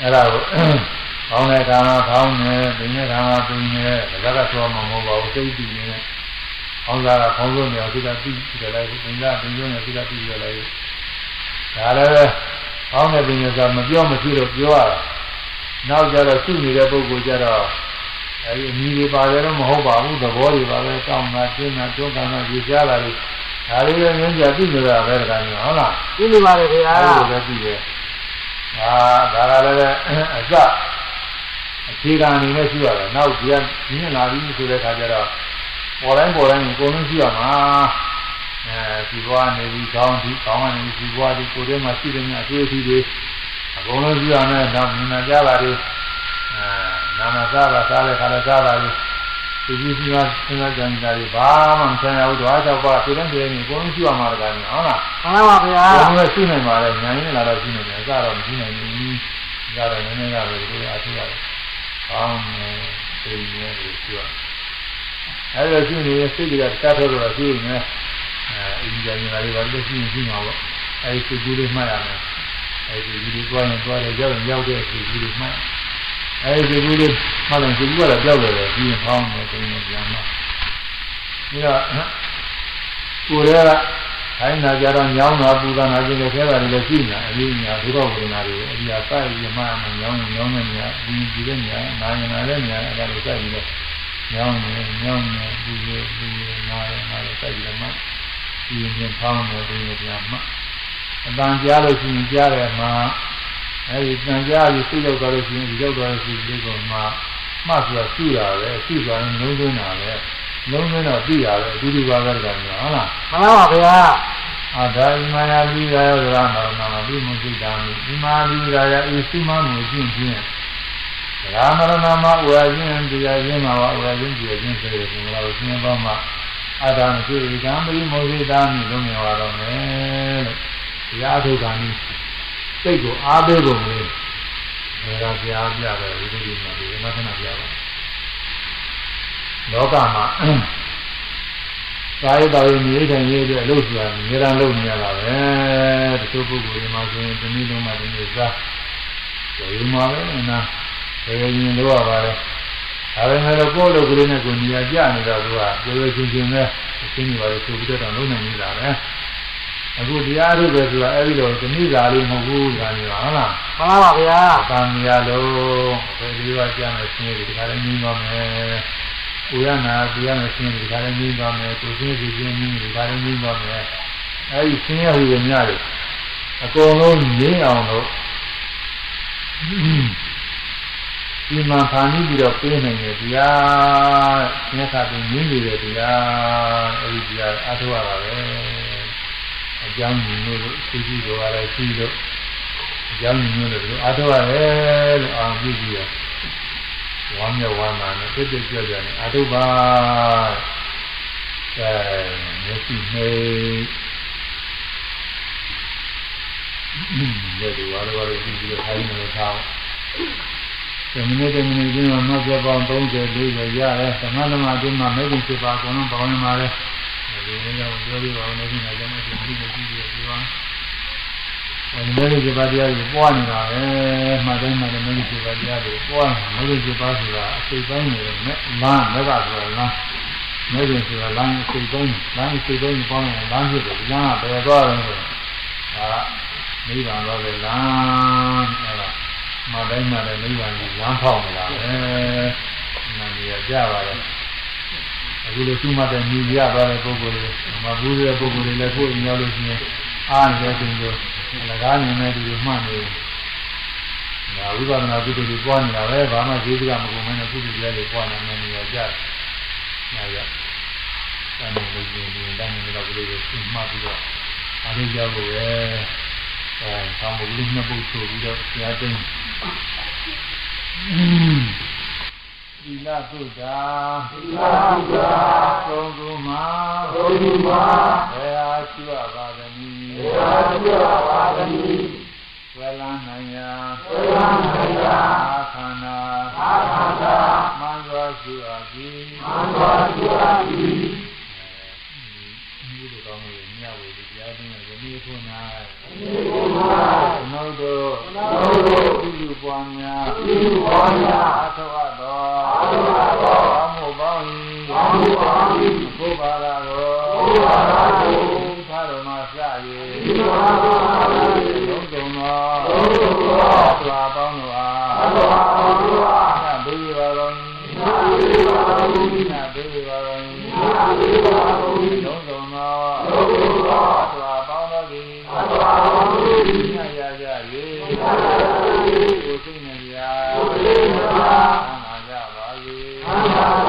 A: အဲ့ဒါကို ဖောင်းတဲ့ခါမှာဖောင်းနေ၊ပြင်းတဲ့ခါမှာပြင်းနေ၊ဒါကဆိုမှမဟုတ်ပါဘူးသိတည်နေ။ဖောင်းစားတာဖောင်းလို့နေအောင်သူကပြီးကြလိုက်၊ပြင်းတာပြင်းလို့နေသူကပြီးကြလိုက်။ဒါလည်းပဲဖောင်းတဲ့ပြင်းနေဆိုမပြောမဖြစ်တော့ပြောရတာ။နောက်ကြတော့ရှိနေတဲ့ပုဂ္ဂိုလ်ကြတော့အဲဒီအမိတွေပါတယ်တော့မဟုတ်ပါဘူးသဘောတွေပါပဲတောင်းတာကျင်းတာတွန်းကန်တာကြည်ကြတာတွေဒါလေးလည်းငင်းကြသိနေတာပဲတခါမျိုးဟုတ်လား
B: ဒီလိုပါလေဗျာ
A: အဲ့လိုပဲသိတယ်အာဒါကလည်းအစ အခြေခံအနေနဲ့ရှိရတယ်နောက်ဒီကညင်လာပြီးဆိုတဲ့ခါကျတော့ပေါ်တိုင်းပေါ်တိုင်းအကုန်လုံးရှိရမှာအဲဒီဘွားနေပြီးကောင်းဒီကောင်းကနေဒီဘွားဒီကိုယ်ထဲမှာရှိတဲ့များအတွေ့အထိတွေအကုန်လုံးရှိရမယ်နောက်မြင်နာကြတာတွေအဲနာနာစားတာစားတဲ့ခါလည်းစားတာတွေဒီကြီးကြီးကစဉ်းစားကြံတာတွေဘာမှမဆန်းရဘူးတော့အားကြောင့်ပါဒီတိုင်းဒီတိုင်းအကုန်လုံးရှိရမှာတကားဟုတ်လား
B: မှန်ပါဗျာ
A: ဘယ်လိုရှိနိုင်ပါလဲညာရင်လာတော့ရှိနေတယ်အစတော့မရှိနိုင်ဘူး။ဒါတော့နည်းနည်းကပဲဒီလိုအထူးရတယ်။ အောင်းနေပြည်နေလို့ပြော။အဲဒါရှိနေစိတ်ကတတ်တော့တော့ရှိနေ။အဲအင်းကြရင်လာတော့လည်းရှိနေရှိမှာပေါ့။အဲဒီစိတ်ကူးလေးမှတ်ရမယ်။အဲဒီဒီလိုတွားရင်တွားတယ်ရောက်ရင်ရောက်တဲ့စိတ်ကူးလေးမှတ်။အဲဒီစိတ်ကူးလေးမှတ်ရင်စိတ်ကူးကတော့ကြောက်တယ်လေပြီးရင်ဖောင်းနေတယ်ပြန်မှ။ဒါတော့ကိုယ်က ခိုင်းနာကြတော့ညောင်းတာပူတာနာကျင်တဲ့ခဲတာတွေလည်းရှိနေတာအရေးညာဒုက္ခဝေဒနာတွေအဒီအစိုက်ရမှမှညောင်းညောင်းနေညာဒီဒီတဲ့ညာနာရင်နာတဲ့ညာအဲ့ဒါတွေစိုက်ပြီးတော့ညောင်းနေညောင်းနေပူရပူရနာရနာရစိုက်ပြီးတော့မှဒီရင်ဖောင်းနေတယ်ပြန်မှအတန်ကြားလို့ရှိရင်ကြားတယ်မှာအဲဒီတန်ကြားပြီးစိတ်ရောက်သွားလို့ရှိရင်ဒီရောက်သွားလို့ရှိရင်ဒီကောင်မှမှတ်ဆိုတာရှိတာပဲရှိသွားရင်လုံးသွင်းတာပဲ လုံးသွင်းတော့သိတာပဲအတူတူပါပဲကောင်ဟုတ်လား
B: မှန်ပါဗျာ
A: အာဒါဣမယာပိရာယောသရနာနာမပိမုစိတာမိဣမာပိရာယဣသုမမူခြင်းဖြင့်ရာမရဏမဝေခြင်းတရားခြင်းမှာဝေခြင်းတရားခြင်းဆိုတဲ့ဘုရားကိုသင်ပေါ်မှာအာဒါမရှိကံပိမုစိတာမိလုံးမြင်ပါတော့မယ်လို့တရားထုတ်တာနည်းစိတ်ကိုအားပေးပုံလေးဒါကကြားပြတယ်ဒီလိုဒီမှာဒီမသနာပြပါ လောကမှာကာယတော်ရင်နေထိုင်ရေးအတွက်လှုပ်ရှားနေရန်လုပ်နေရတာပဲတချို့ပုဂ္ဂိုလ်တွေမှာဆိုရင်ဒီနည်းလုံးမှဒီနေ့စားဒီမှာပဲနာဘယ်ရင်လို့ရပါလဲဒါပေမဲ့လို့ကိုယ့်လိုကလေးနဲ့ကိုနေရာကျနေတော့သူကပြေပြေချင်းချင်းပဲအချင်းကြီးပါလို့ဆိုပြီးတော့လုံးနိုင်နေတာပဲအခုတရားထုတ်တယ်ဆိုတာအဲ့ဒီတော့ဒီနေ့စာလေးမဟုတ်ဘူးဒါမျိုးဟုတ်လား
B: မှန်ပါဗျာ
A: တန်မြာလုံးဘယ်လိုပါကြမယ်ဆင်းရဲဒီခါလေးငင်းသွားမယ်။ ကိုရနာကိုရမယ်ဆင်းရဲဒီခါလေးငင်းသွားမယ်။ကိုစင်းစီစင်းငင်းဒီခါလေးငင်းသွားမယ်။အဲဒီဆင်းရဲဟူရများတယ်အကုန်လုံးငင်းအောင်လို့ဒီမှာဖာနီးပြီးတော့ပေးနိုင်တယ်တရားမြတ်စွာဘုရားငင်းနေတယ်တရားအဲဒီတရားအထောက်ရတာပဲအကြောင်းညီလို့သိကြည့်တော့လည်းရှိလို့အကြောင်းမျိုးလို့ဒီအားထုတ်ရတယ်လို့အာပြုပြီးတော့ ဝမ်းမြောက်ဝမ်းသာနဲ့ပြည့်ပြည့်ကြွကြွနဲ့အားထုတ်ပါအဲမျက်စိနှိပ်ဒီလိုဝါရဝါရပြီးပြီးတော့ခိုင်းနေတော့ဒီမိနစ်တမိနစ်ချင်းတော့နောက်ပြပေါင်း30 40ရတယ်သမထမအတွင်းမှာမဲ့ခင်ဖြစ်ပါအကုန်လုံးပေါင်းနေပါလေဒီလိုမျိုးပြောပြီးပါဦးနေပြီငါလည်းမရှိဘူးကြည့်ပြီးပြောပါအဲ ဒီမဲ့ဒီပါတရားကိုပွားနေတာပဲမှတ်တိုင်းမှတ်တယ်မဲ့ဒီပါတရားကိုပွားနေမဲ့ဒီပါဆိုတာအစိတ်ပိုင်းနေတယ်နဲ့လမ်းမကဆိုတာလမ်းမဲ့ဒီဆိုတာလမ်းအစိတ်ပိုင်းလမ်းအစိတ်ပိုင်းပေါင်းရင်လမ်းဖြစ်တယ်လမ်းကဘယ်သွားတယ်ဆိုဒါကနိဗ္ဗာန်တော့ပဲလမ်းအဲဒါမှတ်တိုင်းမှတ်တယ်နိဗ္ဗာန်ကိုလမ်းဖောက်နေတာပဲနာမည်ကြပါလေ အခုလိုသူ့မှတ်တဲ့ညီရသွားတဲ့ပုဂ္ဂိုလ်တွေမဘူးတဲ့ပုဂ္ဂိုလ်တွေလည်းကိုယ်အင်းရောက်လို့ရှိရင်အားနေတဲ့သူတို့လကားနေတဲ့သူတွေမှတ်နေဒါဝိပဿနာကုသိုလ်တွေပွားနေတာပဲဘာမှဈေးကမကုန်မနဲ့ကုသိုလ်တွေပွားနေနေရကြ။ညာရ။ဒါနဲ့လည်းဒီဒီတန်းနေတော့ကလေးကိုသိမှပြီးတော့အားလုံးကြဖို့ပဲ။အဲဆောင်းမလို့နှစ်ပုတ်ဆိုပြီးတော့ဆရာသိန်း သီလသုဒ္ဓာသီလသုဒ္ဓာသုံးခုမှာသုံးခုမှာဘယ်ဟာရှိရပါသနည်းဘယ်ဟာရှိရပါသနည်းဝေလန်းနိုင်ရာဝေလန်းနိုင်ရာအာခန္ဓာအာခန္ဓာမန္တဝရှိအပ်သည်မန္တဝရှိအပ်သည်ဒီလိုကောင်းလို့ညဝေဒီတရားသိနေယနေ့ခု၌ယနေ့ခု၌နော က်တော့နောက်တော့ဒီလိုပွားများဒီလိုပွားများအထောက်အသောအထောက်အသောဘာမို့ပေါင်း၏ဘာမို့ပေါင်း၏ဘုရားရာတော်ဘုရားရာတော်သာရမစ၍ဒီမှာလုံးစုံသောလုံးစုံသောသာပေါင်းတို့အားသာပေါင်းတို့အားသာဘေးပါတော်၏သာဘေးပါတော်၏သာဘေးပါတော်၏သာဘေးပါတော်၏လုံးစုံသောလုံးစုံသောသာပေါင်းတို့သည်သာပေါင်းတို့သည် ကိုသိဉာဏ်ရာကိုသိဉာဏ်ရာသံဃာကြပါစေသံဃာ